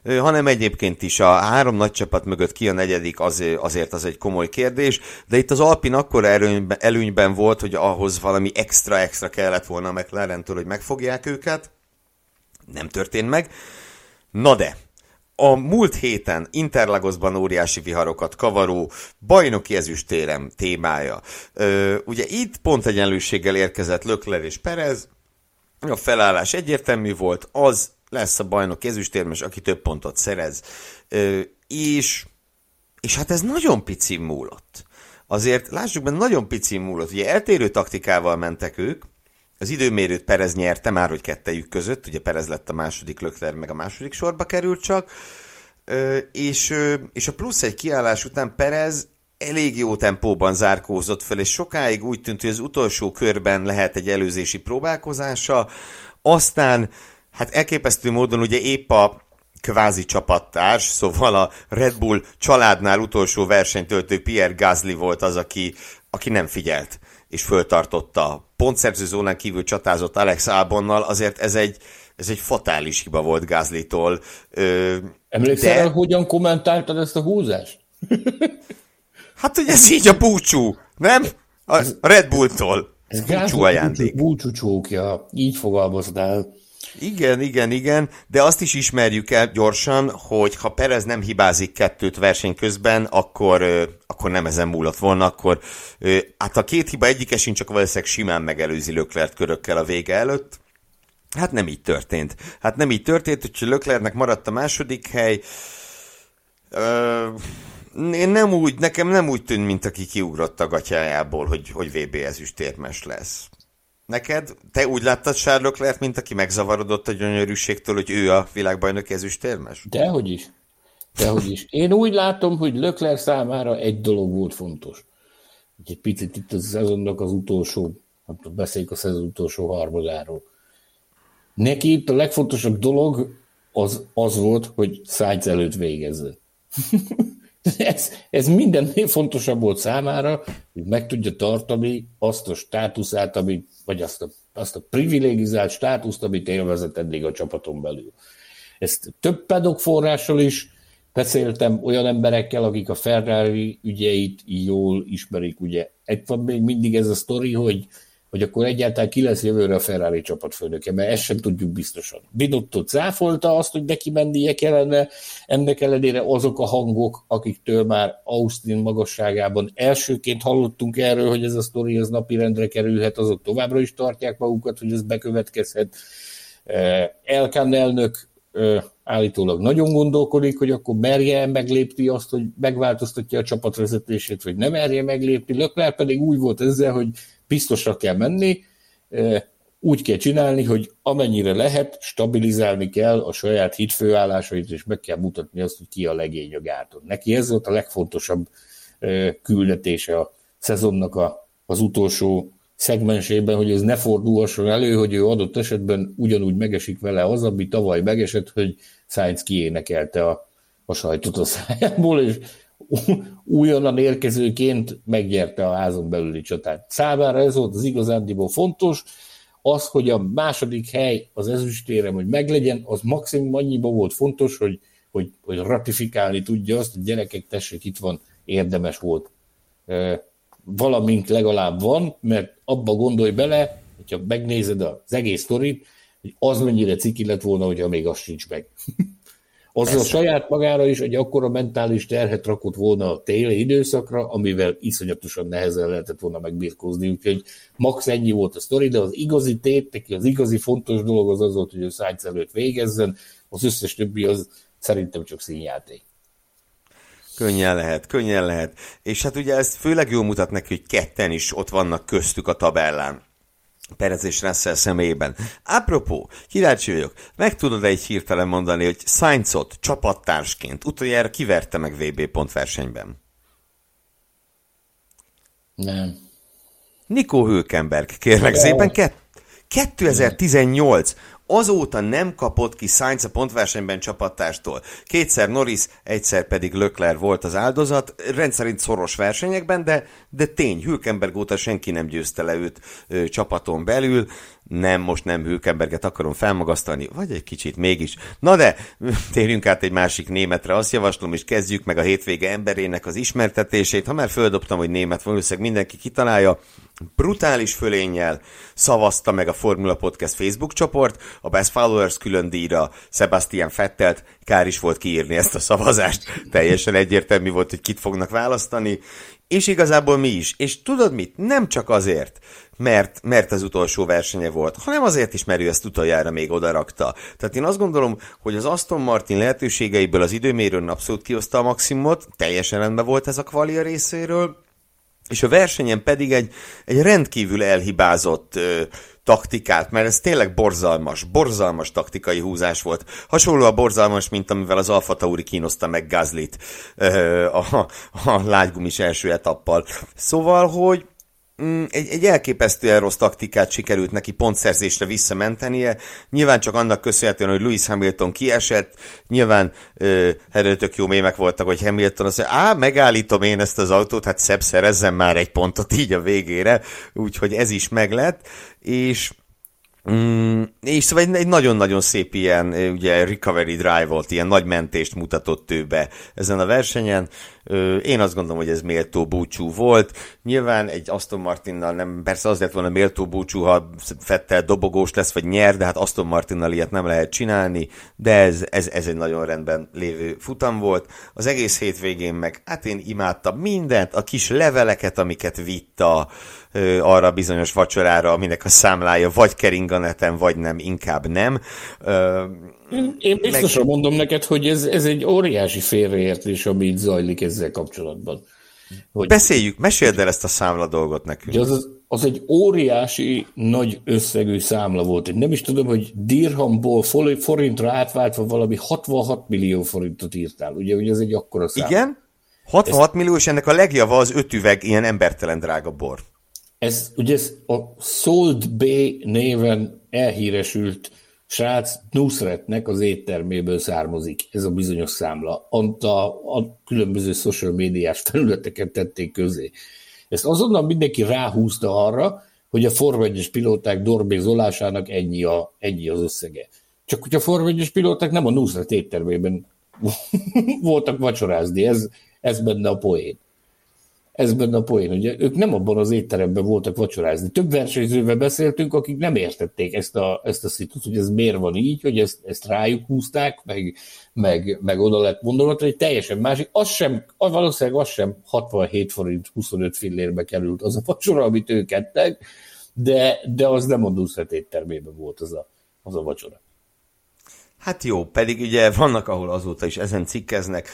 hanem egyébként is a három nagy csapat mögött ki a negyedik, az, azért az egy komoly kérdés, de itt az Alpin akkor előnyben, előnyben volt, hogy ahhoz valami extra-extra kellett volna a McLaren-től, hogy megfogják őket. Nem történt meg. Na de, a múlt héten Interlagosban óriási viharokat kavaró bajnoki ezüstérem témája. Ö, ugye itt pont egyenlőséggel érkezett Lökler és Perez, a felállás egyértelmű volt, az lesz a bajnok ezüstérmes, aki több pontot szerez. Ö, és, és hát ez nagyon pici múlott. Azért lássuk be, nagyon pici múlott. Ugye eltérő taktikával mentek ők, az időmérőt Perez nyerte már, hogy kettejük között, ugye Perez lett a második, Lökler meg a második sorba került csak, és, és a plusz egy kiállás után Perez elég jó tempóban zárkózott fel, és sokáig úgy tűnt, hogy az utolsó körben lehet egy előzési próbálkozása, aztán hát elképesztő módon ugye épp a kvázi csapattárs, szóval a Red Bull családnál utolsó versenyt töltő Pierre Gasly volt az, aki, aki nem figyelt és föltartotta. Pontszerző zónán kívül csatázott Alex Albonnal, azért ez egy, ez egy fatális hiba volt Gázlitól. Emlékszel, de... hogyan kommentáltad ezt a húzást? hát, hogy ez így a búcsú, nem? A Red Bulltól. Ez búcsú ajándék. Búcsú csókja, így fogalmaznál. Igen, igen, igen, de azt is ismerjük el gyorsan, hogy ha Perez nem hibázik kettőt verseny közben, akkor, akkor nem ezen múlott volna, akkor hát a két hiba egyike sincs, csak valószínűleg simán megelőzi Löklert körökkel a vége előtt. Hát nem így történt. Hát nem így történt, hogy Löklernek maradt a második hely. Én nem úgy, nekem nem úgy tűnt, mint aki kiugrott a gatyájából, hogy, hogy VB ezüstérmes lesz. Neked? Te úgy láttad Charles Leclerc, mint aki megzavarodott a gyönyörűségtől, hogy ő a világbajnok ezüstérmes? Dehogy is. Dehogy is. Én úgy látom, hogy Leclerc számára egy dolog volt fontos. Egy picit itt a szezonnak az utolsó, hát beszéljük a szezon utolsó harmadáról. Neki itt a legfontosabb dolog az, az volt, hogy Sainz előtt végezze. ez, ez mindennél fontosabb volt számára, hogy meg tudja tartani azt a státuszát, amit, vagy azt a, azt a privilegizált státuszt, amit élvezett eddig a csapaton belül. Ezt több pedok forrással is beszéltem olyan emberekkel, akik a Ferrari ügyeit jól ismerik. Ugye egy van még mindig ez a sztori, hogy hogy akkor egyáltalán ki lesz jövőre a Ferrari csapatfőnöke, mert ezt sem tudjuk biztosan. Binotto cáfolta azt, hogy neki mennie kellene, ennek ellenére azok a hangok, akiktől már Austin magasságában elsőként hallottunk erről, hogy ez a sztori az napirendre kerülhet, azok továbbra is tartják magukat, hogy ez bekövetkezhet. Elkán elnök állítólag nagyon gondolkodik, hogy akkor merje meglépni azt, hogy megváltoztatja a csapatvezetését, vagy nem merje meglépni. Lökler pedig úgy volt ezzel, hogy biztosra kell menni, úgy kell csinálni, hogy amennyire lehet, stabilizálni kell a saját hitfőállásait, és meg kell mutatni azt, hogy ki a legény a gáton. Neki ez volt a legfontosabb küldetése a szezonnak a, az utolsó szegmensében, hogy ez ne fordulhasson elő, hogy ő adott esetben ugyanúgy megesik vele az, ami tavaly megesett, hogy Sainz kiénekelte a, a sajtot a szájából, és újonnan érkezőként megnyerte a házon belüli csatát. Számára ez volt az igazándiból fontos, az, hogy a második hely az ezüstérem, hogy meglegyen, az maximum annyiba volt fontos, hogy, hogy, hogy ratifikálni tudja azt, hogy gyerekek, tessék, itt van, érdemes volt. Valamint legalább van, mert abba gondolj bele, hogyha megnézed az egész sztorit, hogy az mennyire ciki lett volna, hogyha még az sincs meg. Az a saját magára is egy akkora mentális terhet rakott volna a téli időszakra, amivel iszonyatosan nehezen lehetett volna megbirkózni, úgyhogy max ennyi volt a sztori, de az igazi tét, neki az igazi fontos dolog az az volt, hogy ő Sainz előtt végezzen, az összes többi az szerintem csak színjáték. Könnyen lehet, könnyen lehet. És hát ugye ez főleg jól mutat neki, hogy ketten is ott vannak köztük a tabellán. Perez és Russell személyében. Apropó, kíváncsi vagyok, meg tudod egy hirtelen mondani, hogy Sainzot csapattársként utoljára kiverte meg VB pontversenyben? Nem. Nico Hülkenberg, kérlek szépen, 2018 azóta nem kapott ki Sainz a pontversenyben csapattárstól. Kétszer Norris, egyszer pedig Lökler volt az áldozat, rendszerint szoros versenyekben, de, de tény, Hülkenberg óta senki nem győzte le őt ö, csapaton belül, nem, most nem Hülkenberget akarom felmagasztani, vagy egy kicsit mégis. Na de, térjünk át egy másik németre, azt javaslom, és kezdjük meg a hétvége emberének az ismertetését. Ha már földobtam, hogy német, valószínűleg mindenki kitalálja, brutális fölénnyel szavazta meg a Formula Podcast Facebook csoport, a Best Followers külön díjra Sebastian Fettelt, kár is volt kiírni ezt a szavazást, teljesen egyértelmű volt, hogy kit fognak választani, és igazából mi is. És tudod mit? Nem csak azért, mert, mert az utolsó versenye volt, hanem azért is, mert ő ezt utoljára még odarakta. Tehát én azt gondolom, hogy az Aston Martin lehetőségeiből az időmérőn abszolút kihozta a maximumot, teljesen rendben volt ez a kvalia részéről, és a versenyen pedig egy, egy rendkívül elhibázott ö, taktikát, mert ez tényleg borzalmas, borzalmas taktikai húzás volt. Hasonló a borzalmas, mint amivel az Alfa Tauri kínoszta meg Gazlit ö, a, a lágygumis első etappal. Szóval, hogy egy, egy elképesztően rossz taktikát sikerült neki pontszerzésre visszamentenie. Nyilván csak annak köszönhetően, hogy Lewis Hamilton kiesett, nyilván erről tök jó mémek voltak, hogy Hamilton azt mondja, á, megállítom én ezt az autót, hát szebb szerezzem már egy pontot így a végére, úgyhogy ez is meglett, és Mm, és szóval egy, egy nagyon-nagyon szép ilyen ugye recovery drive volt, ilyen nagy mentést mutatott ő be ezen a versenyen. Én azt gondolom, hogy ez méltó búcsú volt. Nyilván egy Aston Martinnal nem, persze az lett volna méltó búcsú, ha Fettel dobogós lesz, vagy nyer, de hát Aston Martinnal ilyet nem lehet csinálni, de ez, ez, ez egy nagyon rendben lévő futam volt. Az egész hétvégén meg, hát én imádtam mindent, a kis leveleket, amiket vitt a, arra bizonyos vacsorára, aminek a számlája vagy kering a neten, vagy nem, inkább nem. Én biztosan meg... mondom neked, hogy ez, ez egy óriási félreértés, ami itt zajlik ezzel kapcsolatban. Hogy... Beszéljük, meséld el ezt a számla dolgot nekünk. Az, az, az egy óriási, nagy összegű számla volt. Én nem is tudom, hogy dirhamból forintra átváltva valami 66 millió forintot írtál. Ugye, hogy ez egy akkora szám. Igen? 66 Ezt... millió, és ennek a legjava az öt üveg ilyen embertelen drága bor. Ez ugye ez a Sold B néven elhíresült srác Nusretnek az étterméből származik, ez a bizonyos számla. A, a, különböző social médiás felületeket tették közé. Ezt azonnal mindenki ráhúzta arra, hogy a Forma 1 pilóták dorbézolásának ennyi, a, ennyi az összege. Csak hogy a Forma 1 pilóták nem a Nusret éttermében voltak vacsorázni, ez, ez benne a poén ez benne a poén, ugye ők nem abban az étteremben voltak vacsorázni. Több versenyzővel beszéltünk, akik nem értették ezt a, ezt a szitut, hogy ez miért van így, hogy ezt, ezt rájuk húzták, meg, meg, meg oda lett mondani, hogy teljesen másik. Az sem, az valószínűleg az sem 67 forint 25 fillérbe került az a vacsora, amit ők ettek, de, de az nem a éttermében volt az a, az a vacsora. Hát jó, pedig ugye vannak, ahol azóta is ezen cikkeznek,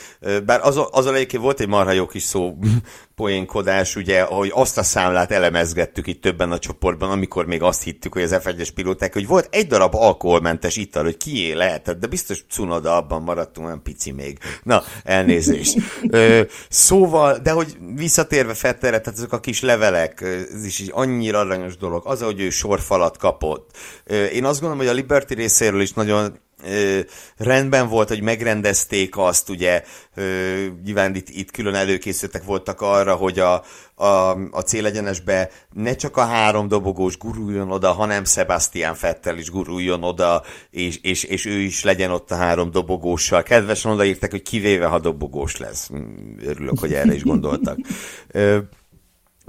bár az, az a volt egy marha jó kis szó poénkodás, ugye, hogy azt a számlát elemezgettük itt többen a csoportban, amikor még azt hittük, hogy az F1-es pilóták, hogy volt egy darab alkoholmentes ital, hogy kié lehetett, de biztos Cunoda abban maradtunk, olyan pici még. Na, elnézést. Ö, szóval, de hogy visszatérve Fetterre, tehát ezek a kis levelek, ez is egy annyira aranyos dolog, az, hogy ő sorfalat kapott. Ö, én azt gondolom, hogy a Liberty részéről is nagyon ö, rendben volt, hogy megrendezték azt, ugye ö, nyilván itt, itt külön előkészítettek voltak arra, hogy a, a, a célegyenesbe ne csak a három dobogós guruljon oda, hanem Sebastian Fettel is guruljon oda, és, és, és ő is legyen ott a három dobogóssal. Kedvesen odaírták, hogy kivéve, ha dobogós lesz. Örülök, hogy erre is gondoltak. Ö,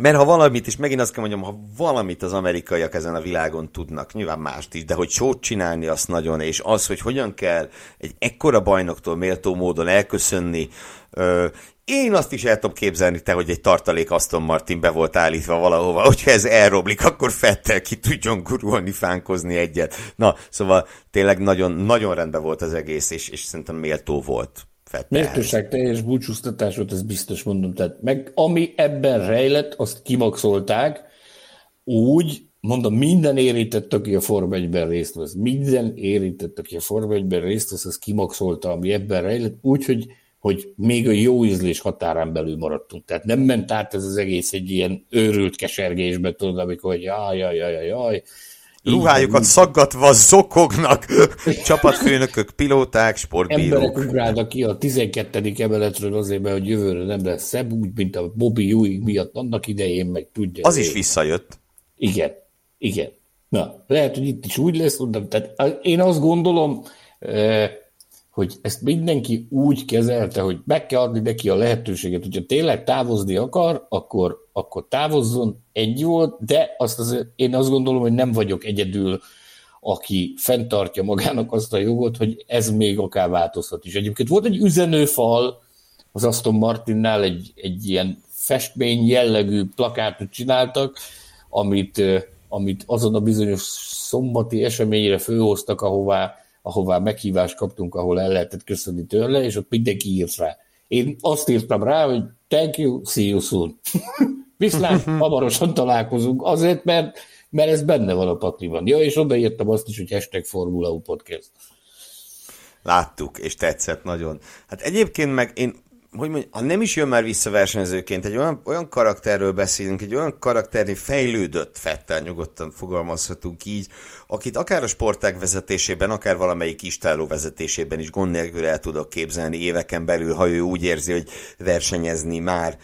mert ha valamit, és megint azt kell mondjam, ha valamit az amerikaiak ezen a világon tudnak, nyilván mást is, de hogy sót csinálni azt nagyon, és az, hogy hogyan kell egy ekkora bajnoktól méltó módon elköszönni, ö, én azt is el tudom képzelni, te, hogy egy tartalék Aston Martin be volt állítva valahova, hogyha ez elroblik, akkor Fettel ki tudjon gurulni, fánkozni egyet. Na, szóval tényleg nagyon, nagyon rendben volt az egész, és, és szerintem méltó volt. Méltóság teljes búcsúztatás volt, ez biztos mondom. Tehát meg ami ebben rejlett, azt kimaxolták, úgy, mondom, minden érintett, aki a Form 1-ben részt vesz, minden érintett, aki a Form 1-ben részt vesz, az kimaxolta, ami ebben rejlett, úgy, hogy, hogy még a jó ízlés határán belül maradtunk. Tehát nem ment át ez az egész egy ilyen őrült kesergésbe, tudod, amikor, hogy jaj, jaj, jaj, jaj, Ruhájukat szaggatva zokognak csapatfőnökök, pilóták, sportbírók. Emberek ugrálnak ki a 12. emeletről azért, mert hogy jövőre nem lesz szebb, úgy, mint a Bobby Ewing miatt annak idején, meg tudja. Az is visszajött. Igen, igen. Na, lehet, hogy itt is úgy lesz, mondom, tehát én azt gondolom, hogy ezt mindenki úgy kezelte, hogy meg kell adni neki a lehetőséget, hogyha tényleg távozni akar, akkor, akkor távozzon, egy volt, de azt az, én azt gondolom, hogy nem vagyok egyedül, aki fenntartja magának azt a jogot, hogy ez még akár változhat is. Egyébként volt egy üzenőfal az Aston Martinnál, egy, egy ilyen festmény jellegű plakátot csináltak, amit, amit azon a bizonyos szombati eseményre főhoztak, ahová ahová meghívást kaptunk, ahol el lehetett köszönni tőle, és ott mindenki írt rá. Én azt írtam rá, hogy thank you, see you soon. Viszlát, hamarosan találkozunk, azért, mert, mert ez benne van a pakliban. Ja, és odaírtam azt is, hogy hashtag Formula U Podcast. Láttuk, és tetszett nagyon. Hát egyébként meg én hogy mondjam, ha nem is jön már vissza versenyzőként, egy olyan, olyan karakterről beszélünk, egy olyan karakterni fejlődött Fettel, nyugodtan fogalmazhatunk így, akit akár a sportág vezetésében, akár valamelyik istáló vezetésében is gond nélkül el tudok képzelni éveken belül, ha ő úgy érzi, hogy versenyezni már,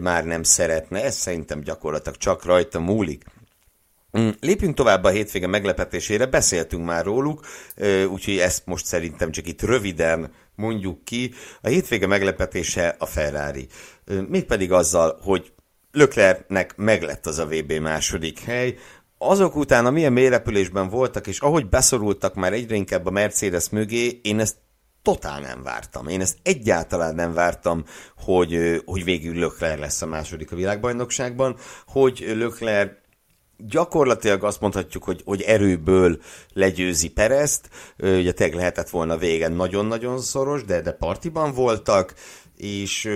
már nem szeretne. Ez szerintem gyakorlatilag csak rajta múlik. Mm, lépjünk tovább a hétvége meglepetésére, beszéltünk már róluk, úgyhogy ezt most szerintem csak itt röviden mondjuk ki. A hétvége meglepetése a Ferrari. Mégpedig azzal, hogy Löklernek meglett az a VB második hely, azok után, a milyen mélyrepülésben voltak, és ahogy beszorultak már egyre inkább a Mercedes mögé, én ezt totál nem vártam. Én ezt egyáltalán nem vártam, hogy, hogy végül Lökler lesz a második a világbajnokságban, hogy Lökler gyakorlatilag azt mondhatjuk, hogy, hogy erőből legyőzi Perezt, ugye tényleg lehetett volna végen nagyon-nagyon szoros, de, de partiban voltak, és,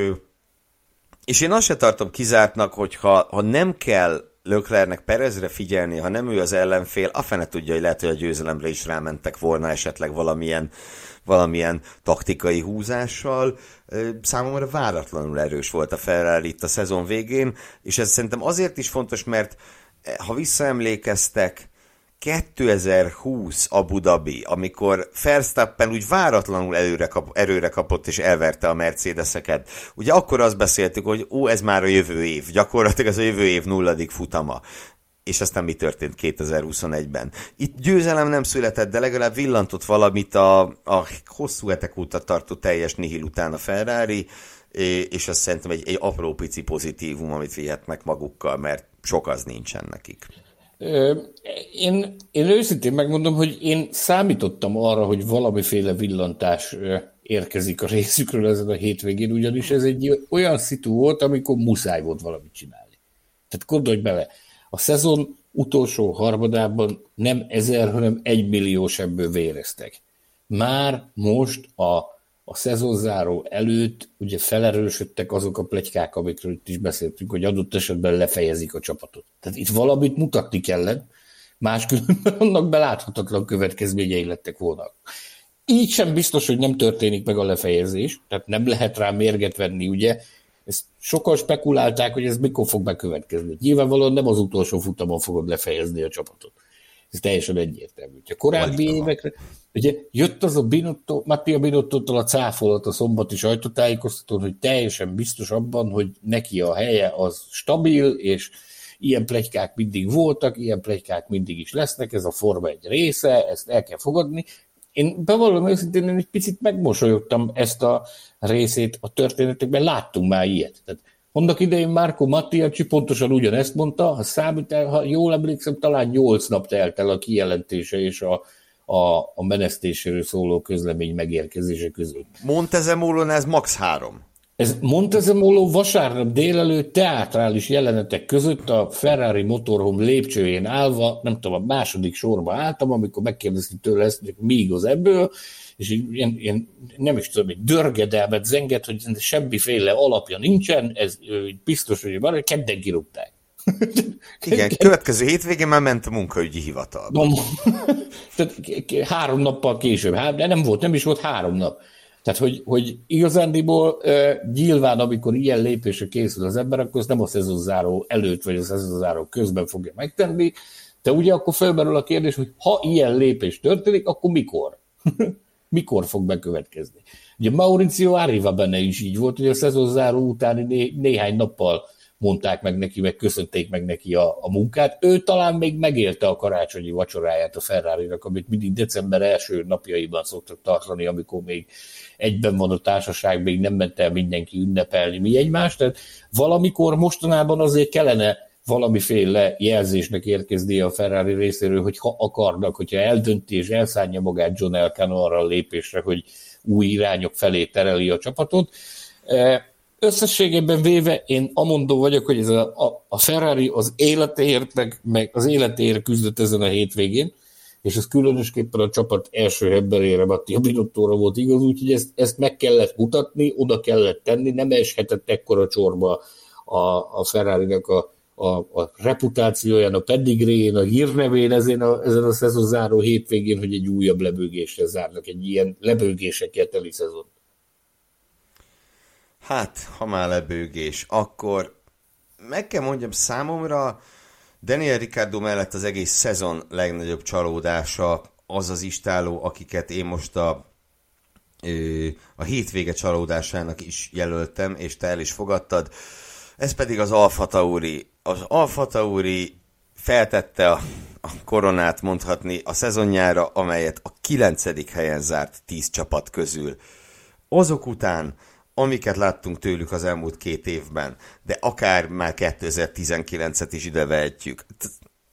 és én azt se tartom kizártnak, hogy ha, ha nem kell Löklernek Perezre figyelni, ha nem ő az ellenfél, a fene tudja, hogy lehet, hogy a győzelemre is rámentek volna esetleg valamilyen, valamilyen taktikai húzással. Számomra váratlanul erős volt a Ferrari itt a szezon végén, és ez szerintem azért is fontos, mert ha visszaemlékeztek, 2020 Abu Dhabi, amikor Verstappen úgy váratlanul előre, kap, erőre kapott és elverte a Mercedeseket. Ugye akkor azt beszéltük, hogy ó, ez már a jövő év, gyakorlatilag ez a jövő év nulladik futama. És aztán mi történt 2021-ben? Itt győzelem nem született, de legalább villantott valamit a, a hosszú hetek óta tartó teljes nihil után a Ferrari, és azt szerintem egy, egy apró pici pozitívum, amit vihetnek magukkal, mert sok az nincsen nekik. Én, én őszintén megmondom, hogy én számítottam arra, hogy valamiféle villantás érkezik a részükről ezen a hétvégén, ugyanis ez egy olyan szitu volt, amikor muszáj volt valamit csinálni. Tehát gondolj bele, a szezon utolsó harmadában nem ezer, hanem egy milliós ebből véreztek. Már most a a szezonzáró előtt ugye felerősödtek azok a plegykák, amikről itt is beszéltünk, hogy adott esetben lefejezik a csapatot. Tehát itt valamit mutatni kellett, máskülönben annak beláthatatlan következményei lettek volna. Így sem biztos, hogy nem történik meg a lefejezés, tehát nem lehet rá mérget venni, ugye. Ezt sokan spekulálták, hogy ez mikor fog bekövetkezni. Nyilvánvalóan nem az utolsó futamon fogod lefejezni a csapatot. Ez teljesen egyértelmű. Ha korábbi évekre, Ugye jött az a Binotto, Mattia Binotto-tól a cáfolat a szombati sajtótájékoztatón, hogy teljesen biztos abban, hogy neki a helye az stabil, és ilyen plegykák mindig voltak, ilyen plegykák mindig is lesznek, ez a forma egy része, ezt el kell fogadni. Én bevallom őszintén, én egy picit megmosolyogtam ezt a részét a történetekben, láttunk már ilyet. Tehát annak idején Márko Mattiacsi pontosan ugyanezt mondta, ha számít ha jól emlékszem, talán nyolc nap telt el a kijelentése és a, a, a menesztéséről szóló közlemény megérkezése között. Montezemolon ez max. három. Ez Montezemolo vasárnap délelőtt teátrális jelenetek között a Ferrari motorhome lépcsőjén állva, nem tudom, a második sorba álltam, amikor megkérdezték tőle ezt, hogy mi igaz ebből, és ilyen, ilyen nem is tudom, egy dörgedelmet zenget, hogy semmiféle alapja nincsen, ez biztos, hogy van, kedden kirúgták. Igen, következő hétvégén már ment a munkaügyi hivatal. Tehát három nappal később, hát, de nem volt, nem is volt három nap. Tehát, hogy, hogy igazándiból uh, nyilván, amikor ilyen lépésre készül az ember, akkor ezt nem a szezonzáró előtt, vagy a szezonzáró közben fogja megtenni, de ugye akkor felmerül a kérdés, hogy ha ilyen lépés történik, akkor mikor? mikor fog bekövetkezni? Ugye Mauricio Arriva benne is így volt, hogy a szezonzáró utáni né- néhány nappal mondták meg neki, meg köszönték meg neki a, a munkát. Ő talán még megélte a karácsonyi vacsoráját a ferrari amit mindig december első napjaiban szoktak tartani, amikor még egyben van a társaság, még nem ment el mindenki ünnepelni mi egymást. Tehát valamikor mostanában azért kellene valamiféle jelzésnek érkezni a Ferrari részéről, hogy ha akarnak, hogyha eldönti és elszánja magát John Elcano arra a lépésre, hogy új irányok felé tereli a csapatot, összességében véve én amondó vagyok, hogy ez a, a, Ferrari az életéért, meg, meg az életéért küzdött ezen a hétvégén, és ez különösképpen a csapat első hebberére, Mattia Binottóra volt igaz, úgyhogy ezt, ezt meg kellett mutatni, oda kellett tenni, nem eshetett ekkora csorba a, a Ferrari-nak a, a, a reputációján, a pedigréjén, a hírnevén ezen a, ezen a szezonzáró hétvégén, hogy egy újabb lebőgésre zárnak, egy ilyen lebőgésekkel teli szezon. Hát, ha már lebőgés, akkor meg kell mondjam számomra, Daniel Ricardo mellett az egész szezon legnagyobb csalódása az az istáló, akiket én most a, a hétvége csalódásának is jelöltem, és te el is fogadtad. Ez pedig az Alfa Tauri. Az Alfa Tauri feltette a, a koronát mondhatni a szezonjára, amelyet a kilencedik helyen zárt tíz csapat közül. Azok után amiket láttunk tőlük az elmúlt két évben, de akár már 2019-et is ide vehetjük.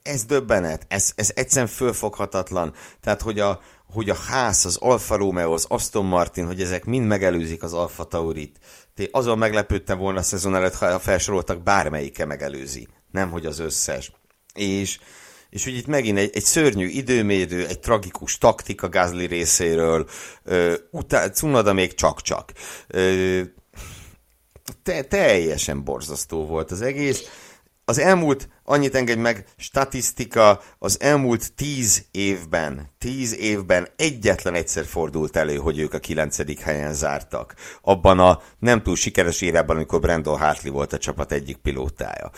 Ez döbbenet, ez, ez egyszerűen fölfoghatatlan. Tehát, hogy a, hogy a ház, az Alfa Romeo, az Aston Martin, hogy ezek mind megelőzik az Alfa Taurit. Azon meglepődtem volna a szezon előtt, ha felsoroltak, bármelyike megelőzi. Nem, hogy az összes. És és hogy itt megint egy, egy szörnyű időmérő, egy tragikus taktika Gázli részéről, ö, utá, még csak-csak. Te, teljesen borzasztó volt az egész. Az elmúlt, annyit engedj meg, statisztika, az elmúlt tíz évben, tíz évben egyetlen egyszer fordult elő, hogy ők a kilencedik helyen zártak. Abban a nem túl sikeres évben, amikor Brandon Hartley volt a csapat egyik pilótája.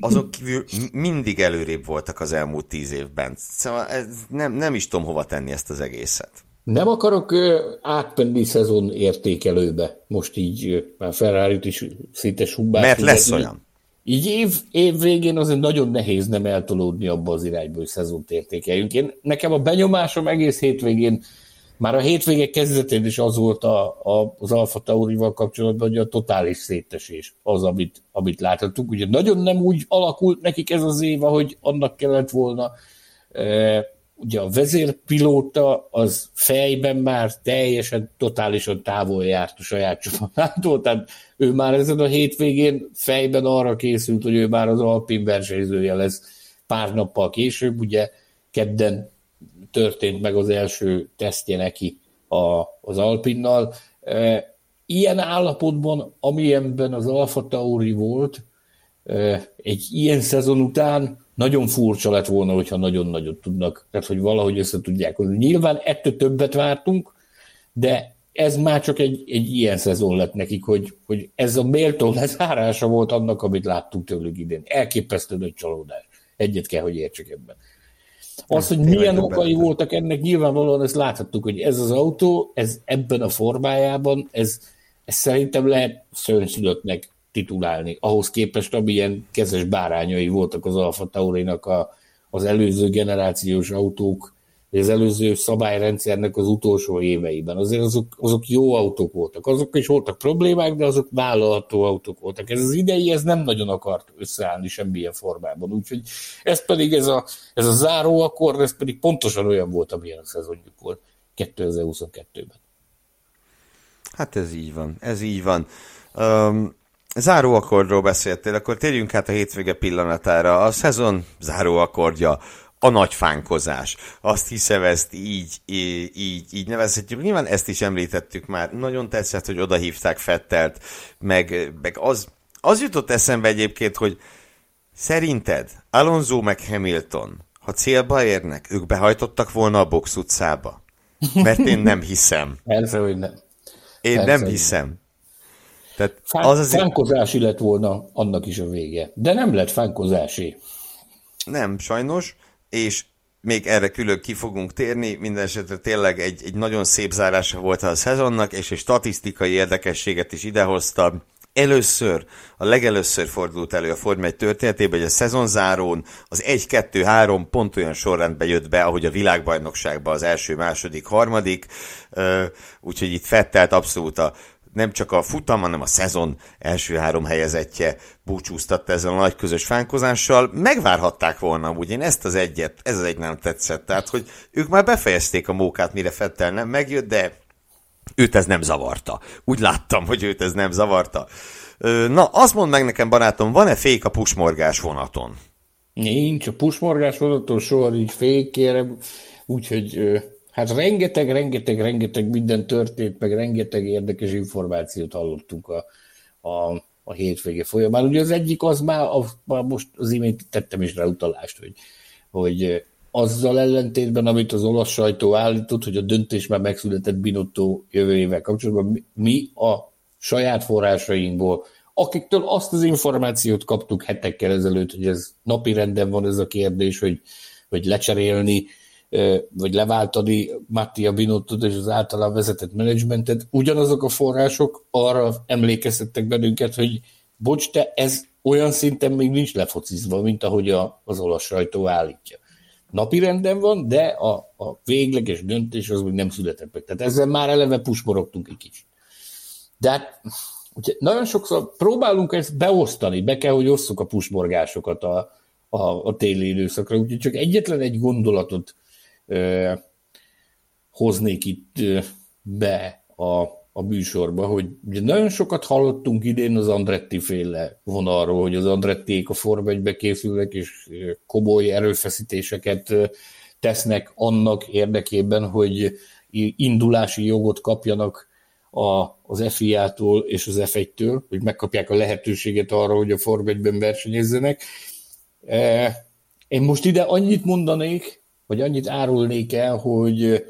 Azok kívül mindig előrébb voltak az elmúlt tíz évben. Szóval nem, nem is tudom hova tenni ezt az egészet. Nem akarok átmenni szezon értékelőbe, most így már Ferrari-t is szinte subbát. Mert lesz olyan. Így év, év végén azért nagyon nehéz nem eltolódni abba az irányba, hogy szezont értékeljünk. Én, nekem a benyomásom egész hétvégén, már a hétvége kezdetén is az volt a, a, az Alfa Taurival kapcsolatban, hogy a totális szétesés az, amit, amit láthatunk. Ugye nagyon nem úgy alakult nekik ez az év, hogy annak kellett volna. Ugye a vezérpilóta az fejben már teljesen, totálisan távol járt a saját csapatától, tehát ő már ezen a hétvégén fejben arra készült, hogy ő már az Alpin versenyzője lesz pár nappal később, ugye kedden történt meg az első tesztje neki a, az Alpinnal. E, ilyen állapotban, amilyenben az Alfa Tauri volt, e, egy ilyen szezon után nagyon furcsa lett volna, hogyha nagyon nagyot tudnak, tehát hogy valahogy össze tudják hozni. Nyilván ettől többet vártunk, de ez már csak egy, egy ilyen szezon lett nekik, hogy, hogy ez a méltó lezárása volt annak, amit láttunk tőlük idén. Elképesztő nagy csalódás. Egyet kell, hogy értsek ebben. Az, hogy milyen okai voltak ennek, nyilvánvalóan ezt láthattuk, hogy ez az autó, ez ebben a formájában, ez, ez szerintem lehet szörnyszülöttnek titulálni, ahhoz képest, amilyen kezes bárányai voltak az Alfa Taurinak a, az előző generációs autók, az előző szabályrendszernek az utolsó éveiben. Azért azok, azok jó autók voltak. Azok is voltak problémák, de azok vállalható autók voltak. Ez az idei, ez nem nagyon akart összeállni semmilyen formában. Úgyhogy ez pedig, ez a, ez a záró akkord, ez pedig pontosan olyan volt, amilyen a szezonjuk volt 2022-ben. Hát ez így van, ez így van. Um, záróakkordról beszéltél, akkor térjünk át a hétvége pillanatára. A szezon záróakkordja a nagy fánkozás. Azt hiszem, ezt így, így, így, nevezhetjük. Nyilván ezt is említettük már. Nagyon tetszett, hogy oda hívták Fettelt, meg, meg az, az jutott eszembe egyébként, hogy szerinted Alonso meg Hamilton, ha célba érnek, ők behajtottak volna a box utcába? Mert én nem hiszem. Persze, hogy nem. Én Persze, nem hiszem. Tehát Fán, az azért... Fánkozási lett volna annak is a vége. De nem lett fánkozási. Nem, sajnos és még erre külön ki fogunk térni, minden esetre tényleg egy, egy nagyon szép zárása volt a szezonnak, és egy statisztikai érdekességet is idehozta. Először, a legelőször fordult elő a Forma 1 történetében, hogy a szezonzárón az 1-2-3 pont olyan sorrendben jött be, ahogy a világbajnokságban az első, második, harmadik, úgyhogy itt Fettelt abszolút a nem csak a futam, hanem a szezon első három helyezettje búcsúztatta ezzel a nagy közös fánkozással. Megvárhatták volna, úgy én ezt az egyet, ez az egy nem tetszett. Tehát, hogy ők már befejezték a mókát, mire Fettel nem megjött, de őt ez nem zavarta. Úgy láttam, hogy őt ez nem zavarta. Na, azt mondd meg nekem, barátom, van-e fék a pusmorgás vonaton? Nincs, a pusmorgás vonaton soha nincs fék, kérem, úgyhogy Hát rengeteg, rengeteg, rengeteg minden történt, meg rengeteg érdekes információt hallottunk a, a, a hétvége folyamán. Ugye az egyik az már, a, a most az imént tettem is rá utalást, hogy, hogy azzal ellentétben, amit az olasz sajtó állított, hogy a döntés már megszületett Binotto jövő évvel kapcsolatban, mi a saját forrásainkból, akiktől azt az információt kaptuk hetekkel ezelőtt, hogy ez napi renden van ez a kérdés, hogy, hogy lecserélni vagy leváltani Mattia Binottot és az általán vezetett menedzsmentet, ugyanazok a források arra emlékeztettek bennünket, hogy bocs, te ez olyan szinten még nincs lefocizva, mint ahogy a, az olasz sajtó állítja. Napi renden van, de a, a végleges döntés az még nem született meg. Tehát ezzel már eleve pusmorogtunk egy kicsit. De hát nagyon sokszor próbálunk ezt beosztani, be kell, hogy osszuk a pusmorgásokat a, a, a téli időszakra, úgyhogy csak egyetlen egy gondolatot hoznék itt be a, a műsorba, hogy ugye nagyon sokat hallottunk idén az Andretti féle vonalról, hogy az Andrettiék a Forma 1 készülnek, és komoly erőfeszítéseket tesznek annak érdekében, hogy indulási jogot kapjanak a, az FIA-tól és az F1-től, hogy megkapják a lehetőséget arra, hogy a Forma 1-ben versenyezzenek. Én most ide annyit mondanék, vagy annyit árulnék el, hogy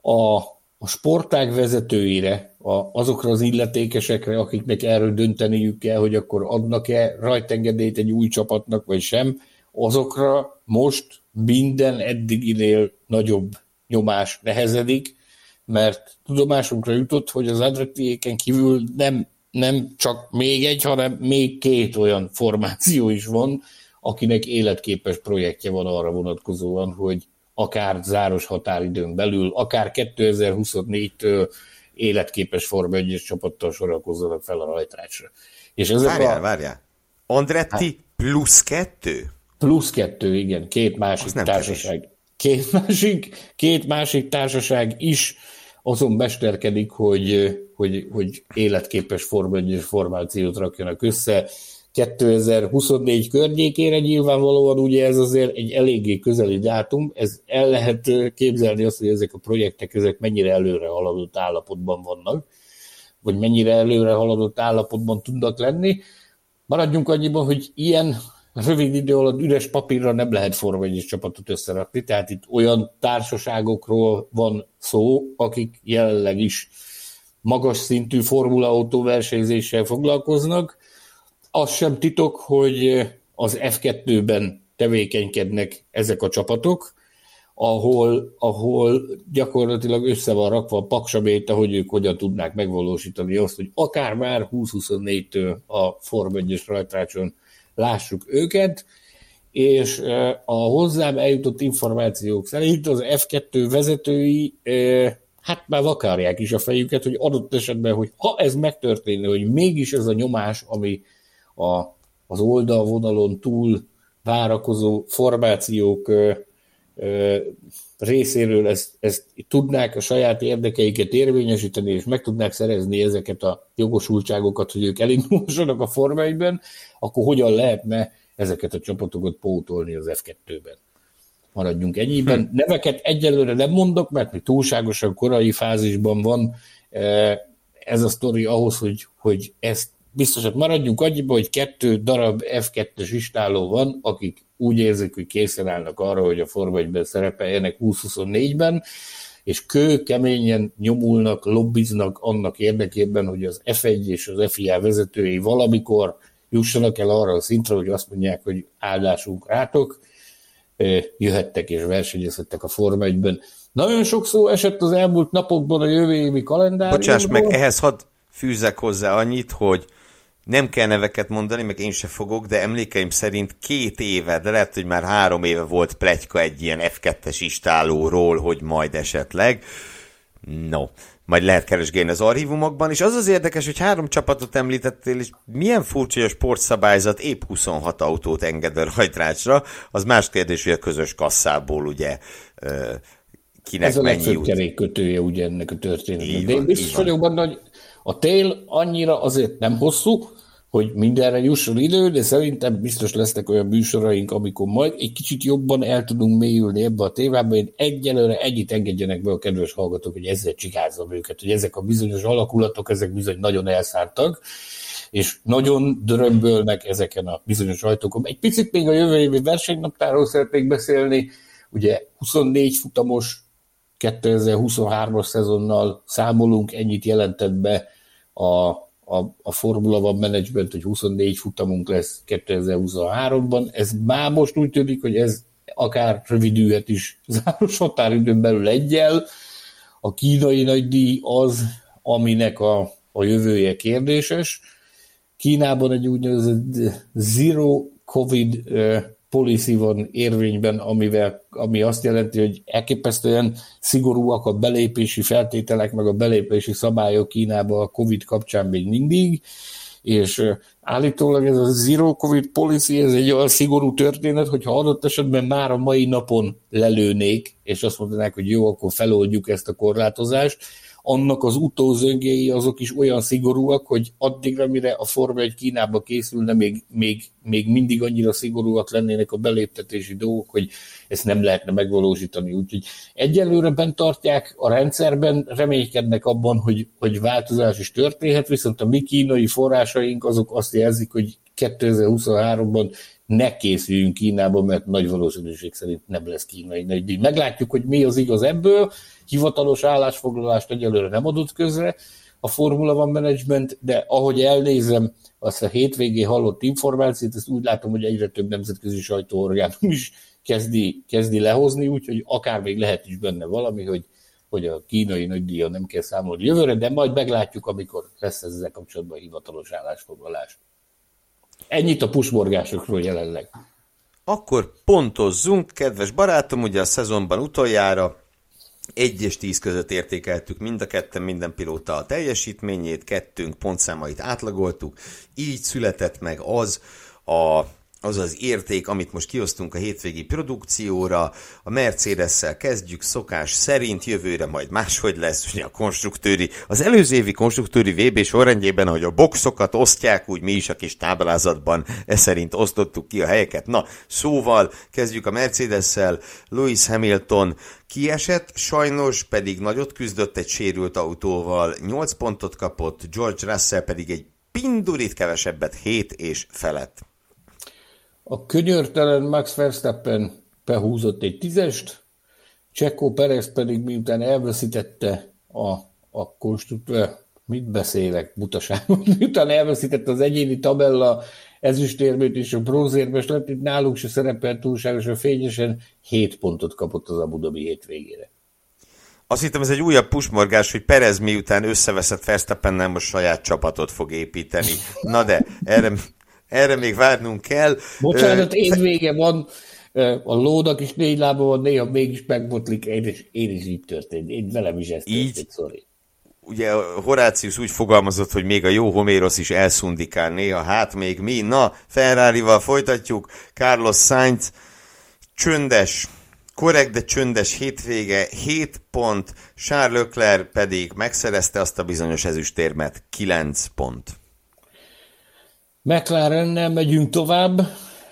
a, a sportág vezetőire, a, azokra az illetékesekre, akiknek erről dönteniük kell, hogy akkor adnak-e rajtengedélyt egy új csapatnak, vagy sem, azokra most minden eddiginél nagyobb nyomás nehezedik, mert tudomásunkra jutott, hogy az Andrettiéken kívül nem, nem csak még egy, hanem még két olyan formáció is van, akinek életképes projektje van arra vonatkozóan, hogy akár záros határidőn belül, akár 2024-től életképes Forma 1 csapattal sorakozzanak fel a rajtrácsra. És ezek várjál, a... várjál. Andretti hát, plusz kettő? Plusz kettő, igen. Két másik társaság. Két másik, két másik társaság is azon mesterkedik, hogy, hogy, hogy életképes Forma 1 formációt rakjanak össze 2024 környékére nyilvánvalóan ugye ez azért egy eléggé közeli dátum, ez el lehet képzelni azt, hogy ezek a projektek ezek mennyire előre haladott állapotban vannak, vagy mennyire előre haladott állapotban tudnak lenni. Maradjunk annyiban, hogy ilyen rövid idő alatt üres papírra nem lehet Forma csapatot összerakni, tehát itt olyan társaságokról van szó, akik jelenleg is magas szintű Formula Autó versenyzéssel foglalkoznak, az sem titok, hogy az F2-ben tevékenykednek ezek a csapatok, ahol, ahol gyakorlatilag össze van rakva a paksamét, hogy ők hogyan tudnák megvalósítani azt, hogy akár már 2024-től a Form 1-es rajtrácson lássuk őket, és a hozzám eljutott információk szerint az F2 vezetői hát már vakarják is a fejüket, hogy adott esetben, hogy ha ez megtörténne, hogy mégis ez a nyomás, ami a, az oldalvonalon túl várakozó formációk ö, ö, részéről ezt, ezt tudnák a saját érdekeiket érvényesíteni, és meg tudnák szerezni ezeket a jogosultságokat, hogy ők elindulsanak a formájban, akkor hogyan lehetne ezeket a csapatokat pótolni az F2-ben. Maradjunk ennyiben. Hm. Neveket egyelőre nem mondok, mert még túlságosan korai fázisban van ez a sztori ahhoz, hogy, hogy ezt biztos, hogy maradjunk annyiba, hogy kettő darab F2-es istáló van, akik úgy érzik, hogy készen állnak arra, hogy a Forma 1 szerepeljenek 2024-ben, és kő keményen nyomulnak, lobbiznak annak érdekében, hogy az F1 és az FIA vezetői valamikor jussanak el arra a szintre, hogy azt mondják, hogy áldásunk rátok, jöhettek és versenyezhettek a Forma 1-ben. Nagyon sok szó esett az elmúlt napokban a jövő évi kalendáriumban. Bocsáss meg, ehhez hadd fűzek hozzá annyit, hogy nem kell neveket mondani, meg én se fogok, de emlékeim szerint két éve, de lehet, hogy már három éve volt plegyka egy ilyen F2-es istálóról, hogy majd esetleg. No, majd lehet keresgélni az archívumokban, és az az érdekes, hogy három csapatot említettél, és milyen furcsa, hogy a sportszabályzat épp 26 autót enged a rajtrácsra, az más kérdés, hogy a közös kasszából ugye kinek Ez a mennyi legfőbb kerékkötője ugye ennek a történetnek. De én biztos vagyok benne, hogy a tél annyira azért nem hosszú, hogy mindenre jusson idő, de szerintem biztos lesznek olyan műsoraink, amikor majd egy kicsit jobban el tudunk mélyülni ebbe a témába. Én egyelőre ennyit engedjenek be a kedves hallgatók, hogy ezzel csigázzam őket, hogy ezek a bizonyos alakulatok, ezek bizony nagyon elszártak, és nagyon dörömbölnek ezeken a bizonyos ajtókon. Egy picit még a jövő évi versenynaptáról szeretnék beszélni. Ugye 24 futamos 2023-as szezonnal számolunk, ennyit jelentett be a a, a Formula One Management, hogy 24 futamunk lesz 2023-ban. Ez már most úgy tűnik, hogy ez akár rövidülhet is záros határidőn belül egyel. A kínai nagydíj az, aminek a, a jövője kérdéses. Kínában egy úgynevezett zero covid policy van érvényben, amivel, ami azt jelenti, hogy elképesztően szigorúak a belépési feltételek, meg a belépési szabályok Kínába a COVID kapcsán még mindig, és állítólag ez a Zero Covid Policy, ez egy olyan szigorú történet, hogyha adott esetben már a mai napon lelőnék, és azt mondanák, hogy jó, akkor feloldjuk ezt a korlátozást, annak az utózöngéi azok is olyan szigorúak, hogy addigra, mire a Forma egy Kínába készülne, még, még, még mindig annyira szigorúak lennének a beléptetési dolgok, hogy ezt nem lehetne megvalósítani. Úgyhogy egyelőre bent tartják a rendszerben, reménykednek abban, hogy, hogy változás is történhet, viszont a mi kínai forrásaink azok azt jelzik, hogy 2023-ban ne készüljünk Kínába, mert nagy valószínűség szerint nem lesz kínai nagydíj. Meglátjuk, hogy mi az igaz ebből. Hivatalos állásfoglalást egyelőre nem adott közre a Formula One Management, de ahogy elnézem azt a hétvégén hallott információt, ezt úgy látom, hogy egyre több nemzetközi sajtóorgánum is kezdi, kezdi lehozni, úgyhogy akár még lehet is benne valami, hogy, hogy a kínai nagydíja nem kell számolni jövőre, de majd meglátjuk, amikor lesz ezzel kapcsolatban hivatalos állásfoglalás. Ennyit a pusborgásokról jelenleg. Akkor pontozzunk, kedves barátom, ugye a szezonban utoljára 1 és 10 között értékeltük mind a ketten minden pilóta a teljesítményét, kettőnk pontszámait átlagoltuk, így született meg az a az az érték, amit most kiosztunk a hétvégi produkcióra. A Mercedes-szel kezdjük szokás szerint, jövőre majd máshogy lesz, ugye a konstruktőri, az előző évi konstruktőri VB sorrendjében, hogy a boxokat osztják, úgy mi is a kis táblázatban e szerint osztottuk ki a helyeket. Na, szóval kezdjük a Mercedes-szel, Lewis Hamilton kiesett, sajnos pedig nagyot küzdött egy sérült autóval, 8 pontot kapott, George Russell pedig egy pindurit kevesebbet, 7 és felett. A könyörtelen Max Verstappen behúzott egy tízest, Csekó Perez pedig miután elveszítette a, a konstruktőr mit beszélek, butaságot. Utána elveszített az egyéni tabella ezüstérmét és a bronzérmes lett, itt nálunk se szerepelt túlságosan fényesen, 7 pontot kapott az Abu Dhabi hétvégére. Azt hittem, ez egy újabb pusmorgás, hogy Perez miután összeveszett Verstappennel most saját csapatot fog építeni. Na de, erre, erre még várnunk kell. Bocsánat, én vége van, a lónak is négy lába van, néha mégis megbotlik, én is, én is így történt. Én velem is ez így, sorry. Ugye Horácius úgy fogalmazott, hogy még a jó Homérosz is elszundikál néha, hát még mi. Na, ferrari folytatjuk. Carlos Sainz csöndes, korrekt, de csöndes hétvége, 7 pont, Charles Leclerc pedig megszerezte azt a bizonyos ezüstérmet, 9 pont. McLarennel megyünk tovább.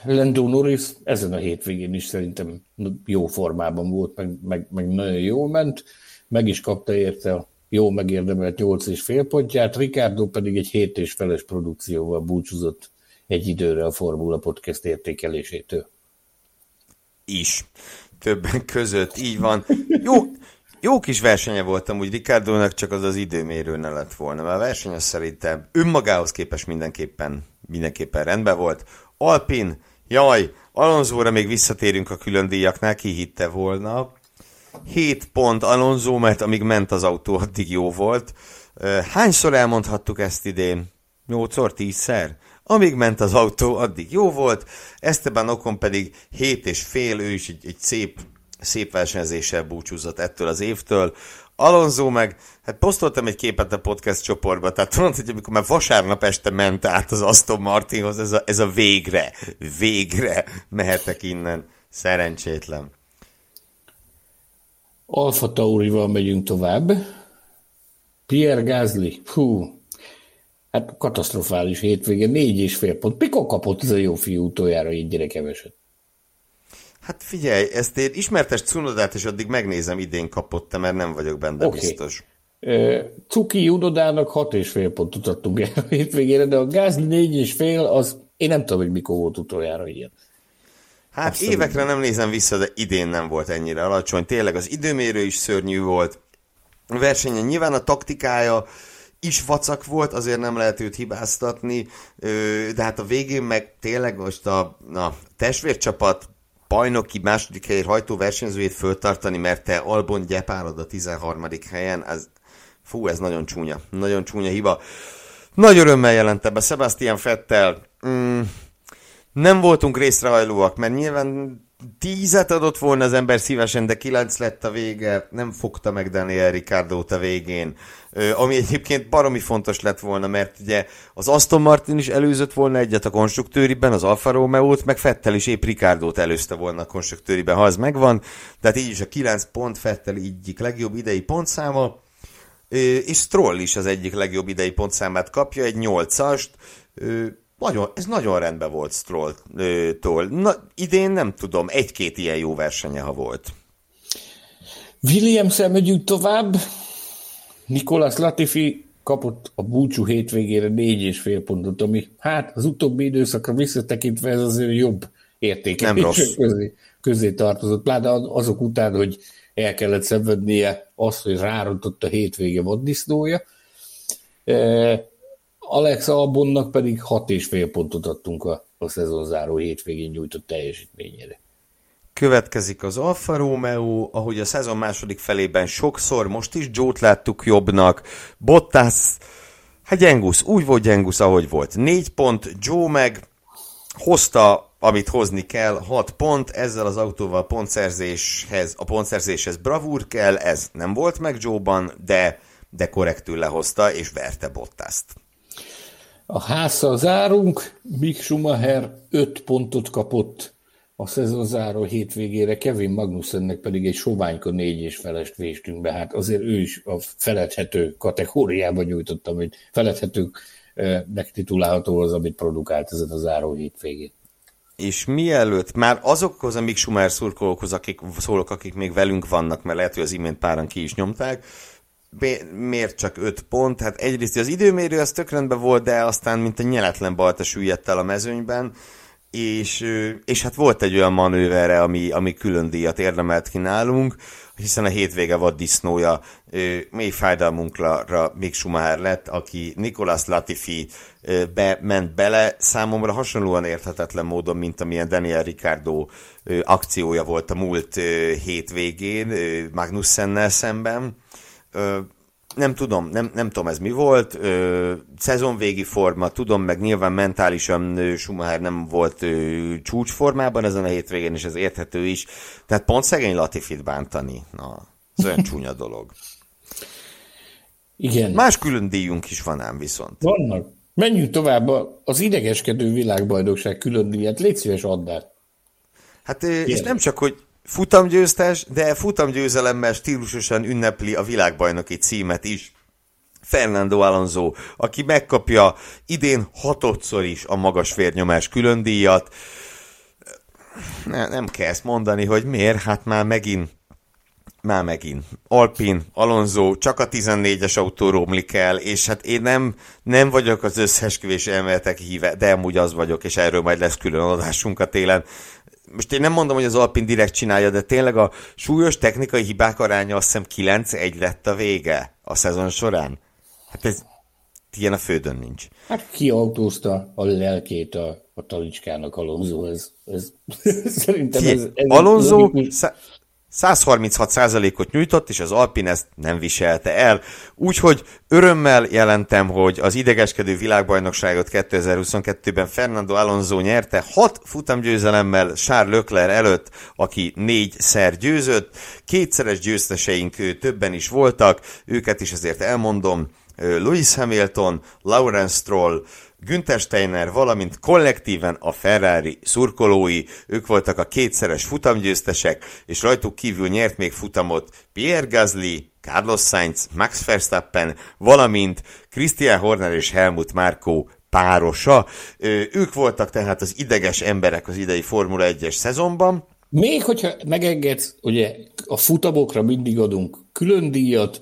Lando Norris ezen a hétvégén is szerintem jó formában volt, meg, meg, meg nagyon jól ment, meg is kapta érte a jó megérdemelt 8 és fél pontját, Ricardo pedig egy 7 és feles produkcióval búcsúzott egy időre a Formula Podcast értékelésétől. Is. Többen között, így van. Jó, jó kis versenye voltam, úgy Ricardónak csak az az időmérő ne lett volna, mert a verseny szerintem önmagához képest mindenképpen, mindenképpen rendben volt. Alpin, jaj, Alonzóra még visszatérünk a külön díjaknál, ki hitte volna. 7 pont Alonso, mert amíg ment az autó, addig jó volt. Hányszor elmondhattuk ezt idén? 8-szor, 10-szer? Amíg ment az autó, addig jó volt. Esteban Okon pedig 7 és fél, ő is egy, egy szép, szép versenyzéssel búcsúzott ettől az évtől. Alonso meg, hát posztoltam egy képet a podcast csoportba, tehát tudod, hogy amikor már vasárnap este ment át az Aston Martinhoz, ez a, ez a végre, végre mehetek innen. Szerencsétlen. Alfa Taurival megyünk tovább. Pierre Gasly, hú, hát katasztrofális hétvége, négy és fél pont. Mikor kapott ez a jó fiú utoljára gyere keveset? Hát figyelj, ezt én ismertes Cunodát, és addig megnézem, idén kapott mert nem vagyok benne okay. biztos. Cuki Junodának hat és fél pontot adtunk el a hétvégére, de a Gasly négy és fél, az én nem tudom, hogy mikor volt utoljára ilyen. Hát Azt évekre nem nézem vissza, de idén nem volt ennyire alacsony. Tényleg az időmérő is szörnyű volt. A versenyen nyilván a taktikája is vacak volt, azért nem lehet őt hibáztatni, de hát a végén meg tényleg most a na, testvércsapat bajnoki második helyért hajtó versenyzőjét föltartani, mert te Albon gyepálod a 13. helyen, ez, fú, ez nagyon csúnya, nagyon csúnya hiba. Nagy örömmel jelente be Sebastian Fettel, mm, nem voltunk részrehajlóak, mert nyilván tízet adott volna az ember szívesen, de kilenc lett a vége, nem fogta meg Daniel ricciardo a végén, ami egyébként baromi fontos lett volna, mert ugye az Aston Martin is előzött volna egyet a konstruktőriben, az Alfa Romeo-t, meg Fettel is épp Ricardo-t előzte volna a konstruktőriben, ha az megvan, tehát így is a 9 pont Fettel egyik legjobb idei pontszáma, és Stroll is az egyik legjobb idei pontszámát kapja, egy 8-ast, nagyon, ez nagyon rendben volt Stroll-tól. Na, idén nem tudom, egy-két ilyen jó versenye, ha volt. williams megyünk tovább. Nikolas Latifi kapott a búcsú hétvégére négy és fél pontot, ami hát az utóbbi időszakra visszatekintve ez azért jobb értékelés közé, közé tartozott. Pláne azok után, hogy el kellett szenvednie azt, hogy rárontott a hétvége vaddisznója. Alex Albonnak pedig hat és fél pontot adtunk a, a szezonzáró hétvégén nyújtott teljesítményére. Következik az Alfa Romeo, ahogy a szezon második felében sokszor, most is Jót láttuk jobbnak, Bottas, hát gyengusz, úgy volt gyengusz, ahogy volt. Négy pont, Joe meg hozta, amit hozni kell, hat pont, ezzel az autóval pontszerzéshez, a pontszerzéshez bravúr kell, ez nem volt meg Joe-ban, de, de korrektül lehozta, és verte Bottaszt. A házszal zárunk, Mick Schumacher 5 pontot kapott a szezonzáró hétvégére, Kevin Magnussennek pedig egy soványka négy és felest véstünk be. Hát azért ő is a feledhető kategóriában nyújtott, amit feledhetőnek titulálható az, amit produkált ezen a záró hétvégén. És mielőtt már azokhoz a Mick Schumacher szurkolókhoz, akik szólok, akik még velünk vannak, mert lehet, hogy az imént páran ki is nyomták, miért csak 5 pont? Hát egyrészt az időmérő az tök volt, de aztán mint a nyeletlen balta süllyedt el a mezőnyben. és, és hát volt egy olyan manővere, ami, ami külön díjat érdemelt ki nálunk, hiszen a hétvége vaddisznója mély fájdalmunkra még Schumacher lett, aki Nicolas Latifi be, ment bele, számomra hasonlóan érthetetlen módon, mint amilyen Daniel Ricardo akciója volt a múlt hétvégén Magnussennel szemben nem tudom, nem, nem tudom ez mi volt, ö, szezonvégi forma, tudom, meg nyilván mentálisan ö, Schumacher nem volt ö, csúcsformában ezen a hétvégén, és ez érthető is, tehát pont szegény Latifit bántani, na, ez olyan csúnya dolog. Igen. Más külön díjunk is van ám viszont. Vannak. Menjünk tovább, az idegeskedő világbajnokság külön díjat, légy szíves add Hát, és nem csak, hogy futamgyőztes, de futamgyőzelemmel stílusosan ünnepli a világbajnoki címet is. Fernando Alonso, aki megkapja idén hatodszor is a magas vérnyomás különdíjat. Ne, nem kell ezt mondani, hogy miért, hát már megint már megint. Alpin, Alonso, csak a 14-es autó romlik el, és hát én nem, nem vagyok az összesküvés elméletek híve, de amúgy az vagyok, és erről majd lesz külön adásunk a télen most én nem mondom, hogy az Alpin direkt csinálja, de tényleg a súlyos technikai hibák aránya azt hiszem 9-1 lett a vége a szezon során. Hát ez ilyen a földön nincs. Hát ki autózta a lelkét a, a talicskának Alonso, ez, ez szerintem ez, ez Alonso, 136%-ot nyújtott, és az Alpin ezt nem viselte el. Úgyhogy örömmel jelentem, hogy az idegeskedő világbajnokságot 2022-ben Fernando Alonso nyerte, hat futamgyőzelemmel Charles Leclerc előtt, aki négyszer győzött. Kétszeres győzteseink többen is voltak, őket is ezért elmondom. Lewis Hamilton, Lawrence Stroll, Günther Steiner, valamint kollektíven a Ferrari szurkolói, ők voltak a kétszeres futamgyőztesek, és rajtuk kívül nyert még futamot Pierre Gasly, Carlos Sainz, Max Verstappen, valamint Christian Horner és Helmut Marko párosa. Ők voltak tehát az ideges emberek az idei Formula 1-es szezonban. Még hogyha megengedsz, ugye a futamokra mindig adunk külön díjat,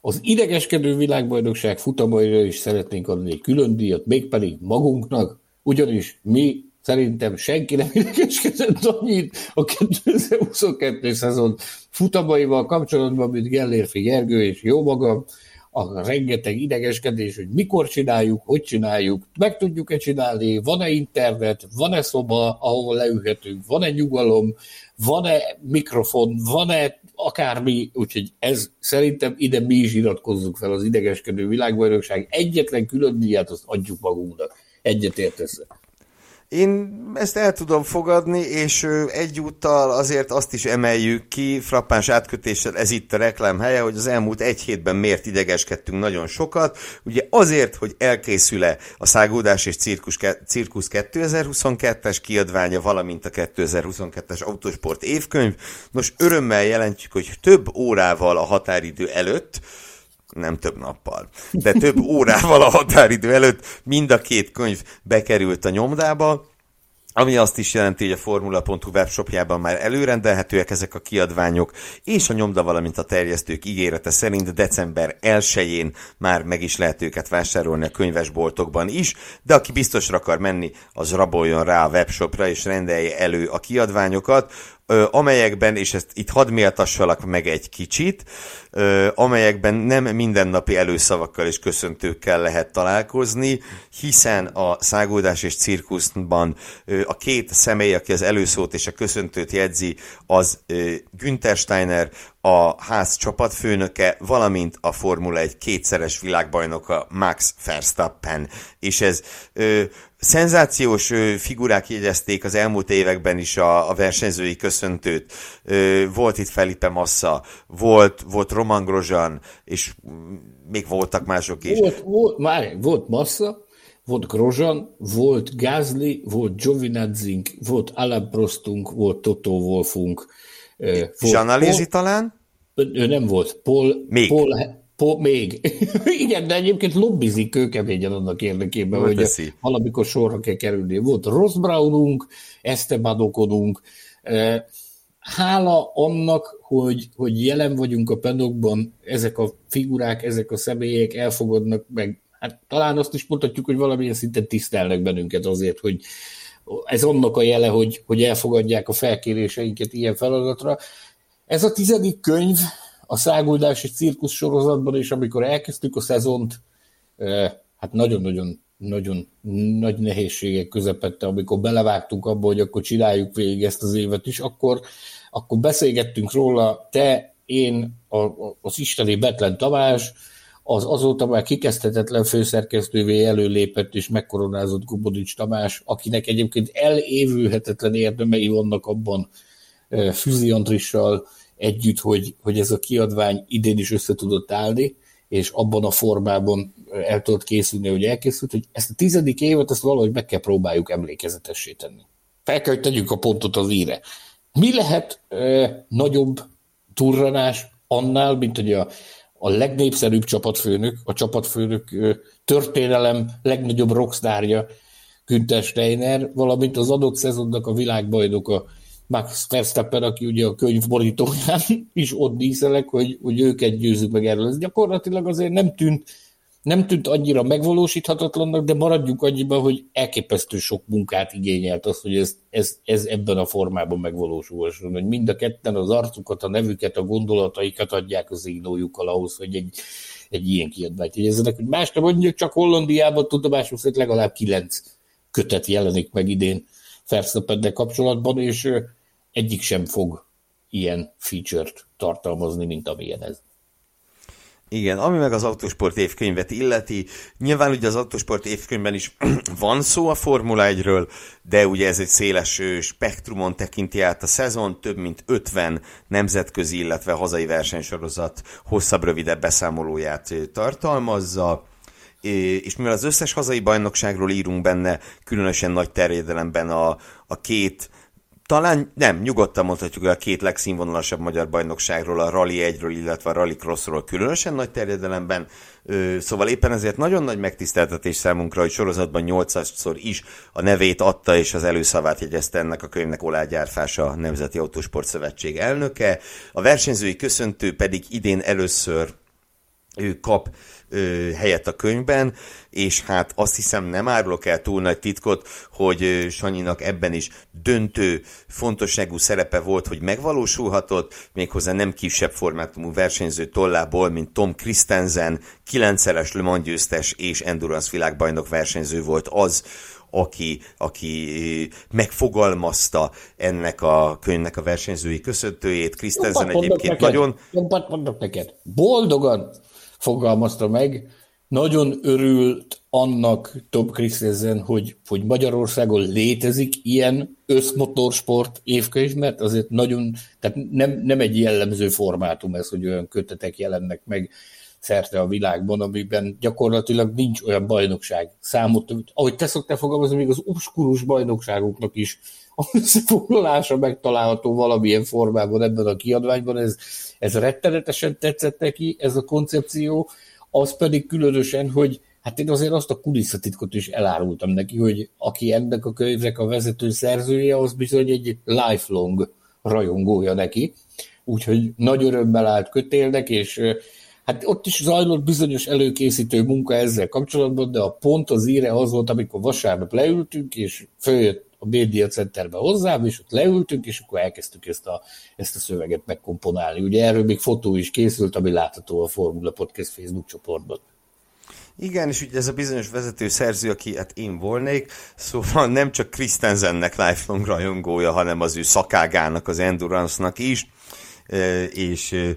az idegeskedő világbajnokság futamaira is szeretnénk adni egy külön díjat, mégpedig magunknak, ugyanis mi szerintem senki nem idegeskedett annyit a 2022 szezon futamaival kapcsolatban, mint Gellérfi Gergő és jó magam, a rengeteg idegeskedés, hogy mikor csináljuk, hogy csináljuk, meg tudjuk-e csinálni, van-e internet, van-e szoba, ahol leülhetünk, van-e nyugalom, van-e mikrofon, van-e akármi, úgyhogy ez szerintem ide mi is iratkozzunk fel az idegeskedő világbajnokság. Egyetlen külön díját azt adjuk magunknak. Egyet értesz én ezt el tudom fogadni, és egyúttal azért azt is emeljük ki, frappáns átkötéssel ez itt a reklám helye, hogy az elmúlt egy hétben miért idegeskedtünk nagyon sokat. Ugye azért, hogy elkészül-e a Szágódás és Cirkus, Cirkusz 2022-es kiadványa, valamint a 2022-es Autosport évkönyv. Nos, örömmel jelentjük, hogy több órával a határidő előtt, nem több nappal, de több órával a határidő előtt mind a két könyv bekerült a nyomdába, ami azt is jelenti, hogy a Formula.hu webshopjában már előrendelhetőek ezek a kiadványok, és a nyomda, valamint a terjesztők ígérete szerint december 1-én már meg is lehet őket vásárolni a könyvesboltokban is, de aki biztosra akar menni, az raboljon rá a webshopra, és rendelje elő a kiadványokat amelyekben, és ezt itt hadd méltassalak meg egy kicsit, amelyekben nem mindennapi előszavakkal és köszöntőkkel lehet találkozni, hiszen a szágódás és cirkuszban a két személy, aki az előszót és a köszöntőt jegyzi, az Günther Steiner, a ház csapatfőnöke, valamint a Formula 1 kétszeres világbajnoka Max Verstappen. És ez ö, szenzációs ö, figurák jegyezték az elmúlt években is a, a versenyzői köszöntőt. Ö, volt itt Felipe Massa, volt, volt Roman Grosjean, és még voltak mások is. Volt, volt, már, volt Massa, volt Grosjean, volt Gasly, volt Giovinazzi, volt Alain Prostunk, volt Toto Wolfunk. Zsanalizi talán? Ő nem volt. Paul, még. Paul, Paul, még. Igen, de egyébként lobbizik kőkeményen annak érdekében, hogy teszi. valamikor sorra kell kerülni. Volt Ross Brownunk, Esteban Okonunk. Hála annak, hogy, hogy jelen vagyunk a penokban, ezek a figurák, ezek a személyek elfogadnak meg. Hát talán azt is mondhatjuk, hogy valamilyen szinten tisztelnek bennünket azért, hogy, ez annak a jele, hogy, hogy elfogadják a felkéréseinket ilyen feladatra. Ez a tizedik könyv a száguldási cirkusz sorozatban, és amikor elkezdtük a szezont, hát nagyon-nagyon nagyon nagy nehézségek közepette, amikor belevágtunk abba, hogy akkor csináljuk végig ezt az évet is, akkor, akkor beszélgettünk róla, te, én, a, az isteni Betlen Tamás, az azóta már kikezdhetetlen főszerkesztővé előlépett és megkoronázott Gubodics Tamás, akinek egyébként elévülhetetlen érdemei vannak abban Füzi Andrissal együtt, hogy, hogy ez a kiadvány idén is össze tudott állni, és abban a formában el tudott készülni, hogy elkészült, hogy ezt a tizedik évet ezt valahogy meg kell próbáljuk emlékezetessé tenni. Fel kell, hogy tegyük a pontot az íre. Mi lehet e, nagyobb turranás annál, mint hogy a, a legnépszerűbb csapatfőnök, a csapatfőnök történelem legnagyobb rockstárja, Günther Steiner, valamint az adott szezonnak a világbajnoka Max Verstappen, aki ugye a könyv borítóján is ott díszelek, hogy, hogy őket győzzük meg erről. Ez gyakorlatilag azért nem tűnt, nem tűnt annyira megvalósíthatatlannak, de maradjunk annyiban, hogy elképesztő sok munkát igényelt az, hogy ez, ez, ez ebben a formában megvalósulhasson, hogy mind a ketten az arcukat, a nevüket, a gondolataikat adják az írójukkal ahhoz, hogy egy, egy ilyen kiadványt jegyezzenek. Hogy más nem mondjuk, csak Hollandiában tudomásul szerint legalább kilenc kötet jelenik meg idén Verstappennel kapcsolatban, és egyik sem fog ilyen feature-t tartalmazni, mint amilyen ez. Igen, ami meg az autósport évkönyvet illeti, nyilván ugye az autósport évkönyvben is van szó a Formula 1-ről, de ugye ez egy széles spektrumon tekinti át a szezon, több mint 50 nemzetközi, illetve hazai versenysorozat hosszabb, rövidebb beszámolóját tartalmazza. És mivel az összes hazai bajnokságról írunk benne, különösen nagy terjedelemben a, a két talán nem, nyugodtan mondhatjuk, hogy a két legszínvonalasabb magyar bajnokságról, a Rally 1-ről, illetve a Rally Crossról különösen nagy terjedelemben. Szóval éppen ezért nagyon nagy megtiszteltetés számunkra, hogy sorozatban 800-szor is a nevét adta és az előszavát jegyezte ennek a könyvnek Olá Gyárfás, a Nemzeti Autósport Szövetség elnöke. A versenyzői köszöntő pedig idén először ő kap ö, helyet a könyvben, és hát azt hiszem nem árulok el túl nagy titkot, hogy ö, Sanyinak ebben is döntő fontosságú szerepe volt, hogy megvalósulhatott, méghozzá nem kisebb formátumú versenyző tollából, mint Tom Christensen, kilencszeres Le Mans győztes és Endurance világbajnok versenyző volt az, aki, aki megfogalmazta ennek a könyvnek a versenyzői köszöntőjét. Christensen egyébként neked, nagyon... Jobbat mondok neked. Boldogan fogalmazta meg. Nagyon örült annak Tom Christensen, hogy, hogy Magyarországon létezik ilyen összmotorsport évkönyv, mert azért nagyon, tehát nem, nem egy jellemző formátum ez, hogy olyan kötetek jelennek meg szerte a világban, amiben gyakorlatilag nincs olyan bajnokság számot, ahogy te szoktál fogalmazni, még az obskurus bajnokságoknak is a összefoglalása megtalálható valamilyen formában ebben a kiadványban, ez, ez rettenetesen tetszett neki, ez a koncepció, az pedig különösen, hogy hát én azért azt a kulisszatitkot is elárultam neki, hogy aki ennek a könyvnek a vezető szerzője, az bizony egy lifelong rajongója neki, úgyhogy nagy örömmel állt kötélnek, és hát ott is zajlott bizonyos előkészítő munka ezzel kapcsolatban, de a pont az íre az volt, amikor vasárnap leültünk, és följött a Média Centerbe hozzám, és ott leültünk, és akkor elkezdtük ezt a, ezt a szöveget megkomponálni. Ugye erről még fotó is készült, ami látható a Formula Podcast Facebook csoportban. Igen, és ugye ez a bizonyos vezető szerző, aki hát én volnék, szóval nem csak Christensennek lifelong rajongója, hanem az ő szakágának, az endurance-nak is, és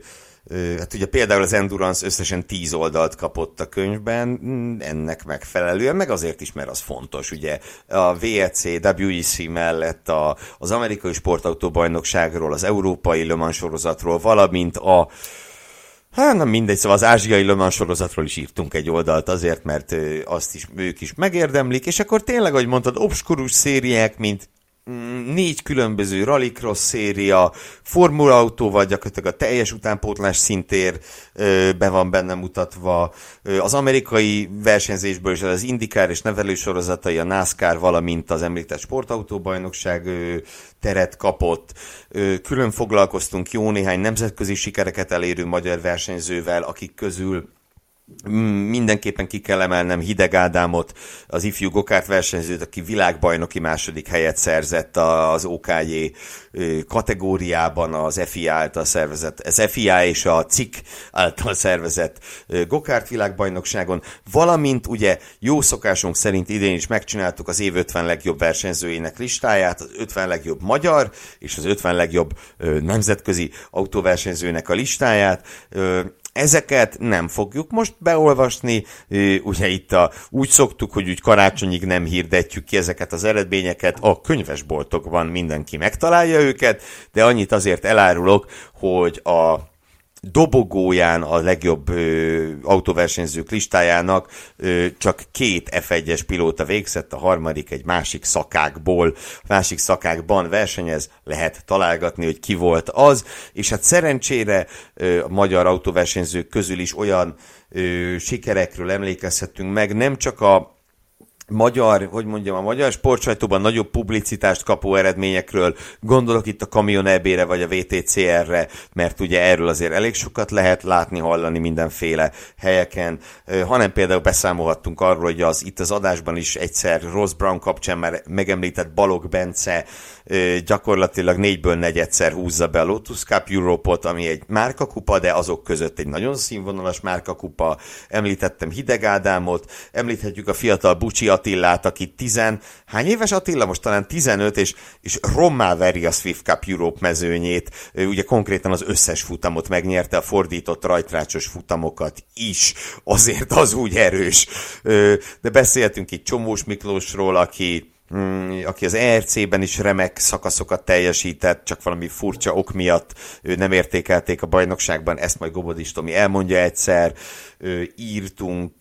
Hát ugye például az Endurance összesen 10 oldalt kapott a könyvben, mm, ennek megfelelően, meg azért is, mert az fontos. Ugye a VEC, WEC mellett a, az amerikai sportautóbajnokságról, az európai Le sorozatról, valamint a Hát nem mindegy, szóval az ázsiai Le sorozatról is írtunk egy oldalt azért, mert azt is ők is megérdemlik, és akkor tényleg, ahogy mondtad, obskurus szériák, mint négy különböző rallycross széria, formula autóval gyakorlatilag a teljes utánpótlás szintér be van benne mutatva. Az amerikai versenyzésből is az IndyCar és nevelő sorozatai, a NASCAR, valamint az említett sportautóbajnokság teret kapott. Külön foglalkoztunk jó néhány nemzetközi sikereket elérő magyar versenyzővel, akik közül mindenképpen ki kell emelnem Hideg Ádámot, az ifjú gokárt versenyzőt, aki világbajnoki második helyet szerzett az OKJ kategóriában az FIA által szervezett, az FIA és a CIK által szervezett gokárt világbajnokságon, valamint ugye jó szokásunk szerint idén is megcsináltuk az év 50 legjobb versenyzőinek listáját, az 50 legjobb magyar és az 50 legjobb nemzetközi autóversenyzőnek a listáját Ezeket nem fogjuk most beolvasni, ugye itt a, úgy szoktuk, hogy úgy karácsonyig nem hirdetjük ki ezeket az eredményeket, a könyvesboltokban mindenki megtalálja őket, de annyit azért elárulok, hogy a dobogóján a legjobb ö, autóversenyzők listájának ö, csak két F1-es pilóta végzett, a harmadik egy másik szakákból, másik szakákban versenyez, lehet találgatni, hogy ki volt az, és hát szerencsére ö, a magyar autóversenyzők közül is olyan ö, sikerekről emlékezhetünk meg, nem csak a magyar, hogy mondjam, a magyar sportsajtóban nagyobb publicitást kapó eredményekről, gondolok itt a Kamion EB-re vagy a VTCR-re, mert ugye erről azért elég sokat lehet látni, hallani mindenféle helyeken, hanem például beszámolhattunk arról, hogy az itt az adásban is egyszer Ross Brown kapcsán már megemlített Balog Bence gyakorlatilag négyből negyedszer húzza be a Lotus Cup Europe-ot, ami egy márkakupa, de azok között egy nagyon színvonalas márkakupa. Említettem Hideg Ádámot, említhetjük a fiatal Bucsi Attillát, aki tizen, hány éves Attila? Most talán 15, és, és rommá veri a Swift Cup Europe mezőnyét. Ugye konkrétan az összes futamot megnyerte, a fordított rajtrácsos futamokat is. Azért az úgy erős. De beszéltünk itt Csomós Miklósról, aki aki az ERC-ben is remek szakaszokat teljesített, csak valami furcsa ok miatt ő nem értékelték a bajnokságban, ezt majd Gobodis Tomi elmondja egyszer, írtunk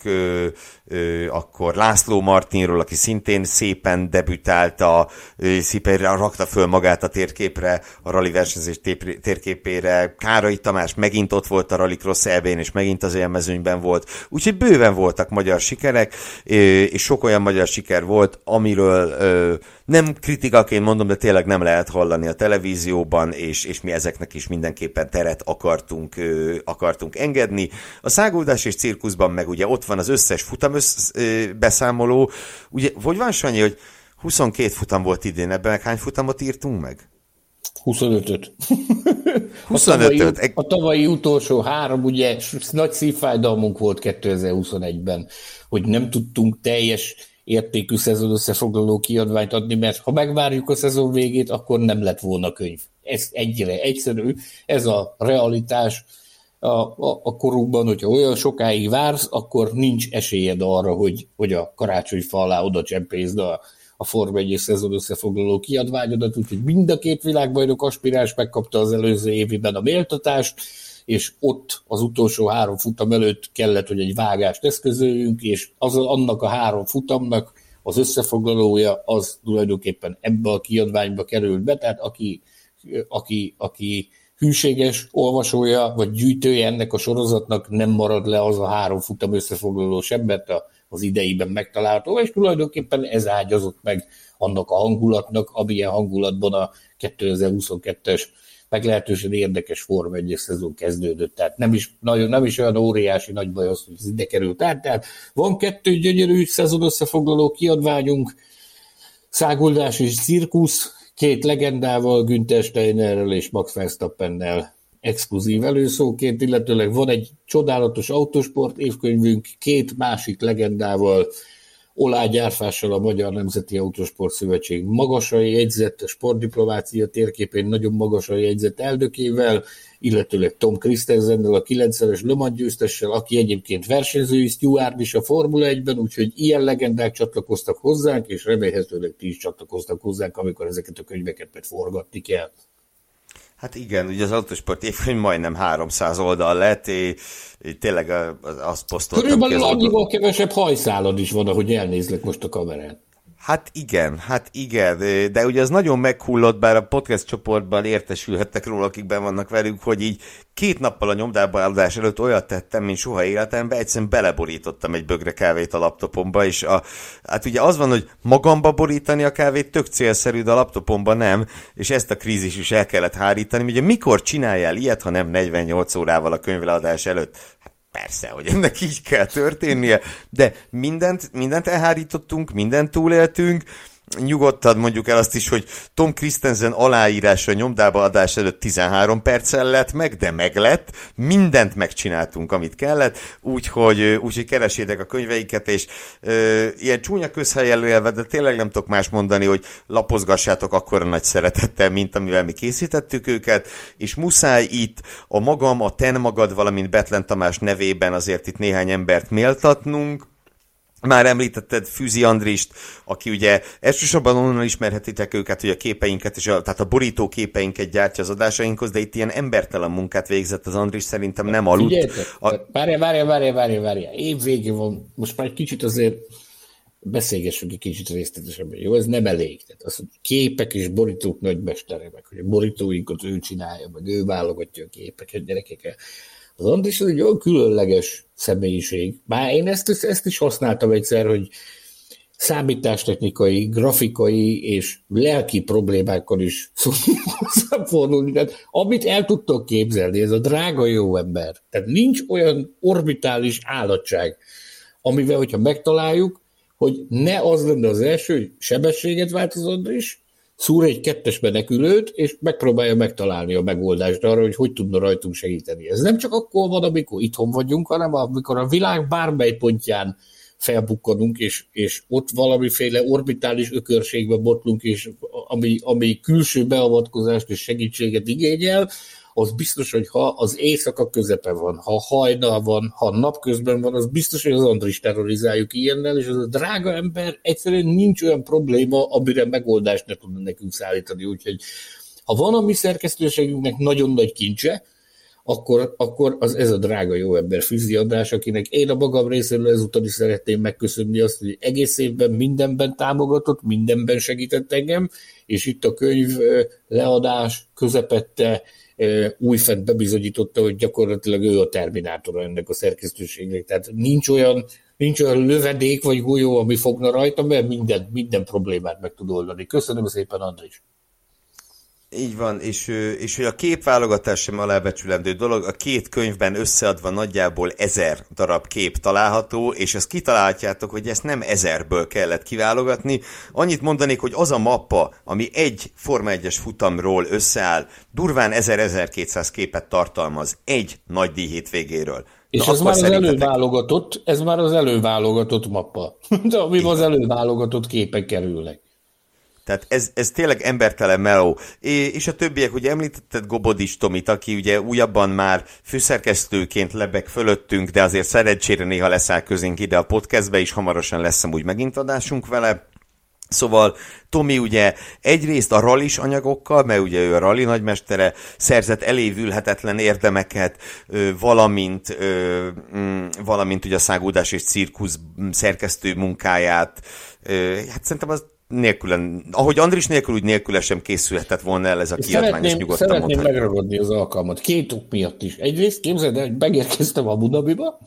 akkor László Martinról, aki szintén szépen debütált, a, szépen rakta föl magát a térképre, a rally versenyzés térképére. Kárai Tamás megint ott volt a Rally Cross elbén, és megint az élmezőnyben volt. Úgyhogy bőven voltak magyar sikerek, és sok olyan magyar siker volt, amiről nem kritikaként mondom, de tényleg nem lehet hallani a televízióban, és, és mi ezeknek is mindenképpen teret akartunk, akartunk engedni. A száguldás és cirkuszban meg ugye ott van az összes futam össz, beszámoló. Ugye, hogy van Sanyi, hogy 22 futam volt idén, ebben meg hány futamot írtunk meg? 25-öt. 25-öt. A, a tavalyi utolsó három, ugye nagy szívfájdalmunk volt 2021-ben, hogy nem tudtunk teljes értékű szezon összefoglaló kiadványt adni, mert ha megvárjuk a szezon végét, akkor nem lett volna könyv. Ez egyre egyszerű, ez a realitás a, a, a korunkban, hogyha olyan sokáig vársz, akkor nincs esélyed arra, hogy, hogy a karácsony fa alá oda csempészd a, a Form 1 szezon összefoglaló kiadványodat, úgyhogy mind a két világbajnok aspiráns megkapta az előző évben a méltatást, és ott az utolsó három futam előtt kellett, hogy egy vágást eszközöljünk, és az, annak a három futamnak az összefoglalója az tulajdonképpen ebbe a kiadványba került be, tehát aki, aki, aki hűséges olvasója vagy gyűjtője ennek a sorozatnak nem marad le az a három futam összefoglaló sem, mert az ideiben megtalálható, és tulajdonképpen ez ágyazott meg annak a hangulatnak, amilyen hangulatban a 2022-es meglehetősen érdekes Form 1 szezon kezdődött, tehát nem is, nagyon, nem is olyan óriási nagy baj az, hogy ez ide került át. Tehát van kettő gyönyörű szezon összefoglaló kiadványunk, Száguldás és Cirkusz, két legendával, Günther Steinerrel és Max Verstappennel exkluzív előszóként, illetőleg van egy csodálatos autosport évkönyvünk, két másik legendával, Olá Gyárfással a Magyar Nemzeti Autosport Szövetség magasra jegyzett, a sportdiplomácia térképén nagyon magasra jegyzett eldökével, illetőleg Tom Christensennel, a 9-es Le Mans győztessel, aki egyébként versenyzői Steward is a Formula 1-ben, úgyhogy ilyen legendák csatlakoztak hozzánk, és remélhetőleg ti is csatlakoztak hozzánk, amikor ezeket a könyveket meg forgatni kell. Hát igen, ugye az autosport évkönyv majdnem 300 oldal lett, és tényleg azt posztoltam Körülbelül annyival kevesebb hajszálad is van, ahogy elnézlek most a kamerán. Hát igen, hát igen, de ugye az nagyon meghullott, bár a podcast csoportban értesülhettek róla, akik ben vannak velünk, hogy így két nappal a nyomdába állás előtt olyat tettem, mint soha életemben, egyszerűen beleborítottam egy bögre kávét a laptopomba, és a, hát ugye az van, hogy magamba borítani a kávét tök célszerű, de a laptopomba nem, és ezt a krízis is el kellett hárítani. Ugye mikor csináljál ilyet, ha nem 48 órával a könyvleadás előtt? Persze, hogy ennek így kell történnie, de mindent, mindent elhárítottunk, mindent túléltünk, nyugodtan mondjuk el azt is, hogy Tom Christensen aláírása nyomdába adás előtt 13 perccel lett meg, de meg lett, mindent megcsináltunk, amit kellett, úgyhogy, úgyhogy keresétek a könyveiket, és ö, ilyen csúnya közhelyen élve, de tényleg nem tudok más mondani, hogy lapozgassátok akkora nagy szeretettel, mint amivel mi készítettük őket, és muszáj itt a magam, a ten magad, valamint Betlen Tamás nevében azért itt néhány embert méltatnunk, már említetted Fűzi Andrist, aki ugye elsősorban onnan ismerhetitek őket, hogy a képeinket, és a, tehát a borító képeinket gyártja az adásainkhoz, de itt ilyen embertelen munkát végzett az Andris, szerintem nem aludt. A... Várja, várja, várja, várja, várja. Év végén van, most már egy kicsit azért beszélgessünk egy kicsit részletesebben. Jó, ez nem elég. Tehát az, hogy képek és borítók nagymestere, meg hogy a borítóinkat ő csinálja, meg ő válogatja a képeket, gyerekek. Az Andris az egy olyan különleges személyiség. Már én ezt, ezt is használtam egyszer, hogy számítástechnikai, grafikai és lelki problémákkal is fordulni. Tehát amit el tudtok képzelni, ez a drága jó ember. Tehát nincs olyan orbitális állatság, amivel, hogyha megtaláljuk, hogy ne az lenne az első, hogy sebességet változod is, szúr egy kettes menekülőt, és megpróbálja megtalálni a megoldást arra, hogy hogy tudna rajtunk segíteni. Ez nem csak akkor van, amikor itthon vagyunk, hanem amikor a világ bármely pontján felbukkanunk, és, és ott valamiféle orbitális ökörségbe botlunk, és ami, ami külső beavatkozást és segítséget igényel, az biztos, hogy ha az éjszaka közepe van, ha hajnal van, ha napközben van, az biztos, hogy az Andris terrorizáljuk ilyennel, és az a drága ember egyszerűen nincs olyan probléma, amire megoldást ne tudna nekünk szállítani. Úgyhogy ha van a mi szerkesztőségünknek nagyon nagy kincse, akkor, akkor az ez a drága jó ember Füzi András, akinek én a magam részéről ezúttal is szeretném megköszönni azt, hogy egész évben mindenben támogatott, mindenben segített engem, és itt a könyv leadás közepette újfent bebizonyította, hogy gyakorlatilag ő a terminátora ennek a szerkesztőségnek. Tehát nincs olyan, nincs olyan lövedék vagy golyó, ami fogna rajta, mert minden, minden problémát meg tud oldani. Köszönöm szépen, Andris! Így van, és, és hogy a képválogatás sem alábecsülendő dolog, a két könyvben összeadva nagyjából ezer darab kép található, és ezt kitalálhatjátok, hogy ezt nem ezerből kellett kiválogatni. Annyit mondanék, hogy az a mappa, ami egy Forma 1-es futamról összeáll, durván 1000-1200 képet tartalmaz egy nagy díj hétvégéről. És Na, ez már az előválogatott, ez már az előválogatott mappa, de ami az előválogatott képek kerülnek. Tehát ez, ez tényleg embertelen meló. És a többiek, ugye említetted Gobodis Tomit, aki ugye újabban már főszerkesztőként lebeg fölöttünk, de azért szerencsére néha leszáll közénk ide a podcastbe, és hamarosan lesz amúgy megint adásunk vele. Szóval Tomi ugye egyrészt a rallis anyagokkal, mert ugye ő a rally nagymestere, szerzett elévülhetetlen érdemeket, valamint, mm, valamint ugye a szágódás és cirkusz szerkesztő munkáját. Hát szerintem az nélkülen, ahogy Andris nélkül, úgy nélküle sem készülhetett volna el ez a kiadvány, és nyugodtan Szeretném mondhatni. megragadni az alkalmat, két ok miatt is. Egyrészt képzeld el, hogy megérkeztem a Budabiba,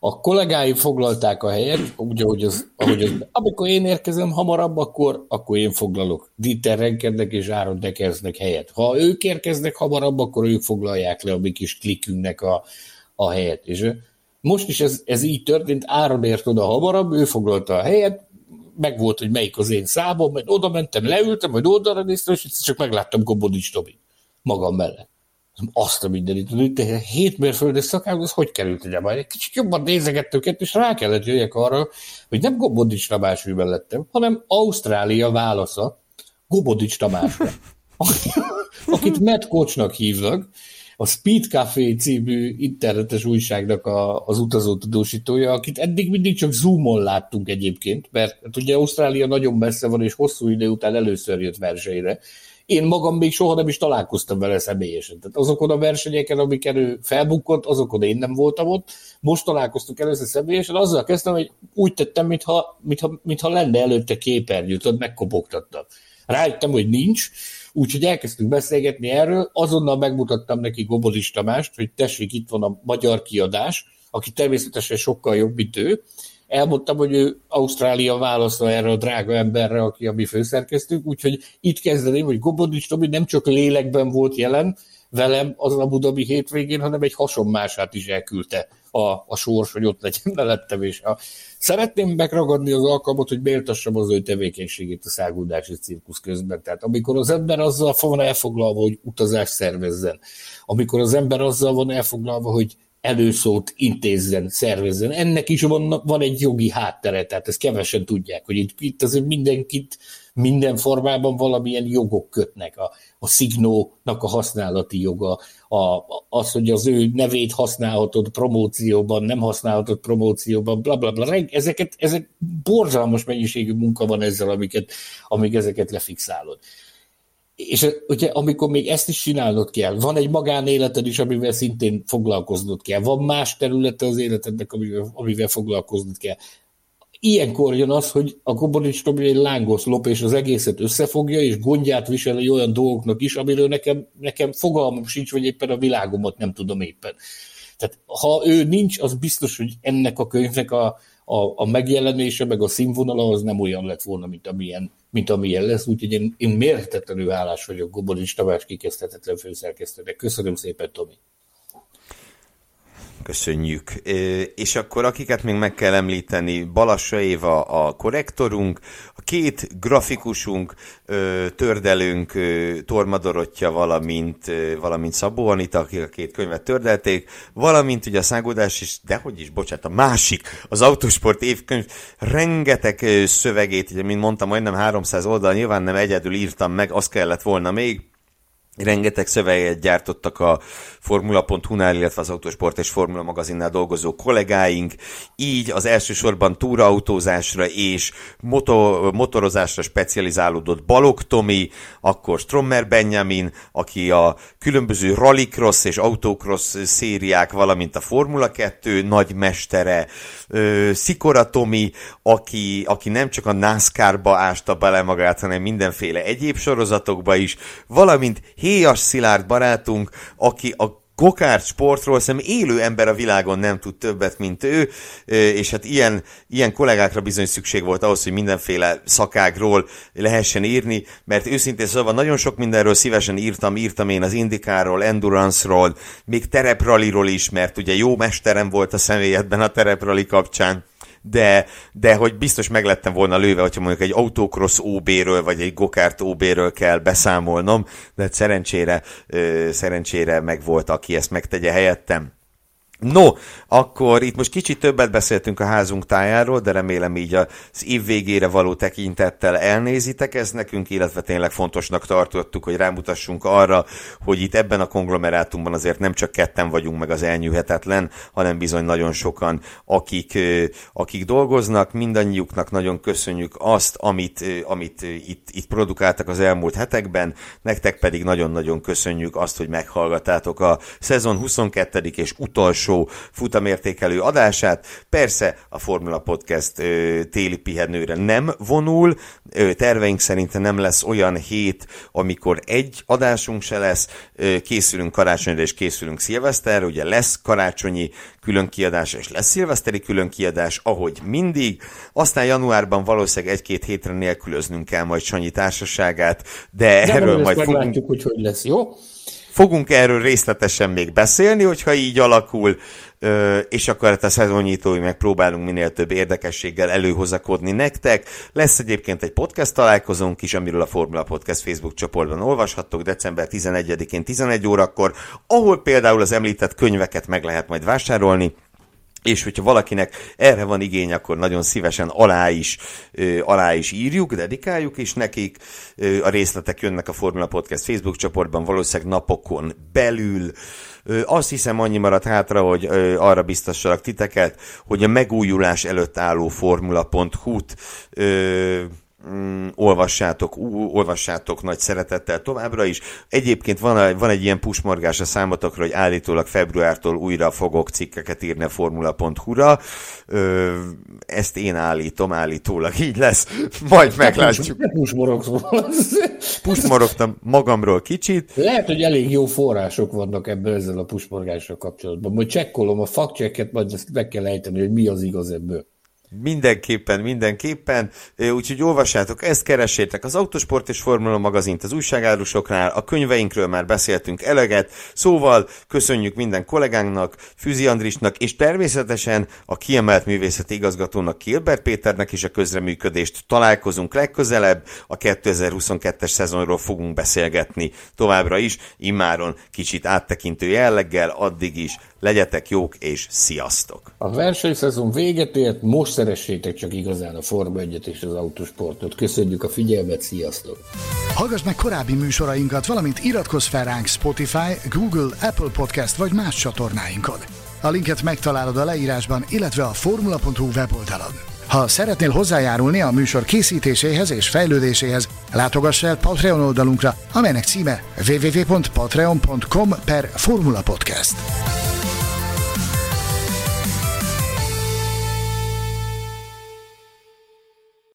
a kollégáim foglalták a helyet, úgy, ahogy az, ahogy az, amikor én érkezem hamarabb, akkor, akkor én foglalok. Dieter Renkednek és Áron Dekerznek helyet. Ha ők érkeznek hamarabb, akkor ők foglalják le a mi kis klikünknek a, a helyet. És most is ez, ez így történt, Áron ért oda hamarabb, ő foglalta a helyet, meg volt, hogy melyik az én számom, mert oda mentem, leültem, majd oldalra néztem, és csak megláttam Gobodics Tomi magam mellett. Azt a mindenit, hogy hét mérföldes szakám, az hogy került ide majd? Egy kicsit jobban nézegettük és rá kellett jöjjek arra, hogy nem Gobodics Tamás ül mellettem, hanem Ausztrália válasza Gobodics Tamásra, akit Matt Kocsnak hívnak, a Speed Café című internetes újságnak a, az utazó tudósítója, akit eddig mindig csak Zoomon láttunk egyébként, mert hát ugye Ausztrália nagyon messze van, és hosszú idő után először jött versenyre. Én magam még soha nem is találkoztam vele személyesen. Tehát azokon a versenyeken, amiken ő felbukkott, azokon én nem voltam ott. Most találkoztunk először személyesen, azzal kezdtem, hogy úgy tettem, mintha, mintha, mintha lenne előtte képernyőt, ott megkopogtattam. Rájöttem, hogy nincs, Úgyhogy elkezdtünk beszélgetni erről, azonnal megmutattam neki Gobolis Tamást, hogy tessék, itt van a magyar kiadás, aki természetesen sokkal jobb, mint ő. Elmondtam, hogy ő Ausztrália válasza erre a drága emberre, aki a mi főszerkesztőnk, úgyhogy itt kezdeném, hogy Gobodics Tomi nem csak lélekben volt jelen, velem az a Budabi hétvégén, hanem egy hasonmását is elküldte a, a sors, hogy ott legyen mellettem, és a... szeretném megragadni az alkalmat, hogy méltassam az ő tevékenységét a száguldási cirkusz közben. Tehát amikor az ember azzal van elfoglalva, hogy utazást szervezzen, amikor az ember azzal van elfoglalva, hogy előszót intézzen, szervezzen. Ennek is van, van egy jogi háttere, tehát ezt kevesen tudják, hogy itt, itt azért mindenkit minden formában valamilyen jogok kötnek. A, a szignónak a használati joga, a, az, hogy az ő nevét használhatod promócióban, nem használhatod promócióban, bla bla bla. Ezeket, ezek borzalmas mennyiségű munka van ezzel, amiket, amíg ezeket lefixálod. És ugye, amikor még ezt is csinálnod kell, van egy magánéleted is, amivel szintén foglalkoznod kell, van más területe az életednek, amivel, amivel foglalkoznod kell. Ilyenkor jön az, hogy a Gobonics Tomi egy lángos lop, és az egészet összefogja, és gondját viseli olyan dolgoknak is, amiről nekem, nekem fogalmam sincs, vagy éppen a világomat nem tudom éppen. Tehát ha ő nincs, az biztos, hogy ennek a könyvnek a, a, a megjelenése, meg a színvonala az nem olyan lett volna, mint amilyen, mint amilyen lesz, úgyhogy én, én mérhetetlenül hálás vagyok Gobolics Tamás kikezdhetetlen főszerkesztőnek. Köszönöm szépen, Tomi. Köszönjük. És akkor akiket még meg kell említeni, Balassa Éva a korrektorunk, a két grafikusunk, tördelünk, Tormadorottya, valamint, valamint Szabó Anita, akik a két könyvet tördelték, valamint ugye a szágódás is, dehogy is, bocsánat, a másik, az Autosport évkönyv, rengeteg szövegét, ugye, mint mondtam, majdnem 300 oldal, nyilván nem egyedül írtam meg, az kellett volna még, rengeteg szöveget gyártottak a Formula.hu-nál, illetve az Autosport és Formula magazinnál dolgozó kollégáink, így az elsősorban túrautózásra és moto, motorozásra specializálódott Balog Tomi, akkor Strommer Benjamin, aki a különböző rallycross és autocross szériák, valamint a Formula 2 nagy mestere, Szikora Tomi, aki, aki nem csak a NASCAR-ba ásta bele magát, hanem mindenféle egyéb sorozatokba is, valamint Héjas Szilárd barátunk, aki a gokárt sportról szerintem élő ember a világon nem tud többet, mint ő, és hát ilyen, ilyen kollégákra bizony szükség volt ahhoz, hogy mindenféle szakágról lehessen írni, mert őszintén szóval nagyon sok mindenről szívesen írtam, írtam én az Indikáról, Endurance-ról, még terepraliról is, mert ugye jó mesterem volt a személyedben a tereprali kapcsán de, de hogy biztos meglettem volna lőve, hogyha mondjuk egy autocross OB-ről, vagy egy gokart OB-ről kell beszámolnom, de szerencsére, szerencsére meg volt, aki ezt megtegye helyettem. No, akkor itt most kicsit többet beszéltünk a házunk tájáról, de remélem így az év végére való tekintettel elnézitek ez nekünk, illetve tényleg fontosnak tartottuk, hogy rámutassunk arra, hogy itt ebben a konglomerátumban azért nem csak ketten vagyunk meg az elnyűhetetlen, hanem bizony nagyon sokan, akik, akik dolgoznak, mindannyiuknak nagyon köszönjük azt, amit, amit itt, itt produkáltak az elmúlt hetekben, nektek pedig nagyon-nagyon köszönjük azt, hogy meghallgatátok a szezon 22. és utolsó utolsó futamértékelő adását. Persze a Formula Podcast ö, téli pihenőre nem vonul, ö, terveink szerint nem lesz olyan hét, amikor egy adásunk se lesz, ö, készülünk karácsonyra és készülünk szilveszterre, ugye lesz karácsonyi külön kiadás és lesz szilveszteri külön kiadás, ahogy mindig. Aztán januárban valószínűleg egy-két hétre nélkülöznünk kell majd Sanyi társaságát, de, de erről majd fogunk... hogy hogy lesz, jó? Fogunk erről részletesen még beszélni, hogyha így alakul, és akkor hát a szezonnyitói megpróbálunk minél több érdekességgel előhozakodni nektek. Lesz egyébként egy podcast találkozónk is, amiről a Formula Podcast Facebook csoportban olvashattok december 11-én 11 órakor, ahol például az említett könyveket meg lehet majd vásárolni, és hogyha valakinek erre van igény, akkor nagyon szívesen alá is, alá is írjuk, dedikáljuk is nekik. A részletek jönnek a Formula Podcast Facebook csoportban, valószínűleg napokon belül. Azt hiszem annyi maradt hátra, hogy arra biztossalak titeket, hogy a megújulás előtt álló formula.hu-t mm, olvassátok, ú, olvassátok nagy szeretettel továbbra is. Egyébként van, van egy ilyen pusmorgás a számotokra, hogy állítólag februártól újra fogok cikkeket írni a formula.hu-ra. Ö, ezt én állítom, állítólag így lesz. Majd meglátjuk. Pusmorogtam magamról kicsit. Lehet, hogy elég jó források vannak ebben ezzel a pusmorgással kapcsolatban. Majd csekkolom a fact majd ezt meg kell ejteni, hogy mi az igaz ebből. Mindenképpen, mindenképpen. Úgyhogy olvassátok, ezt keressétek az Autosport és Formula magazint az újságárusoknál, a könyveinkről már beszéltünk eleget, szóval köszönjük minden kollégánknak, Füzi Andrisnak, és természetesen a kiemelt művészeti igazgatónak Kilbert Péternek is a közreműködést. Találkozunk legközelebb, a 2022-es szezonról fogunk beszélgetni továbbra is, immáron kicsit áttekintő jelleggel, addig is legyetek jók és sziasztok! A versenyszezon véget ért, most szeressétek csak igazán a Forma 1 és az autósportot. Köszönjük a figyelmet, sziasztok! Hallgass meg korábbi műsorainkat, valamint iratkozz fel ránk Spotify, Google, Apple Podcast vagy más csatornáinkon. A linket megtalálod a leírásban, illetve a formula.hu weboldalon. Ha szeretnél hozzájárulni a műsor készítéséhez és fejlődéséhez, látogass el Patreon oldalunkra, amelynek címe www.patreon.com per Formula Podcast.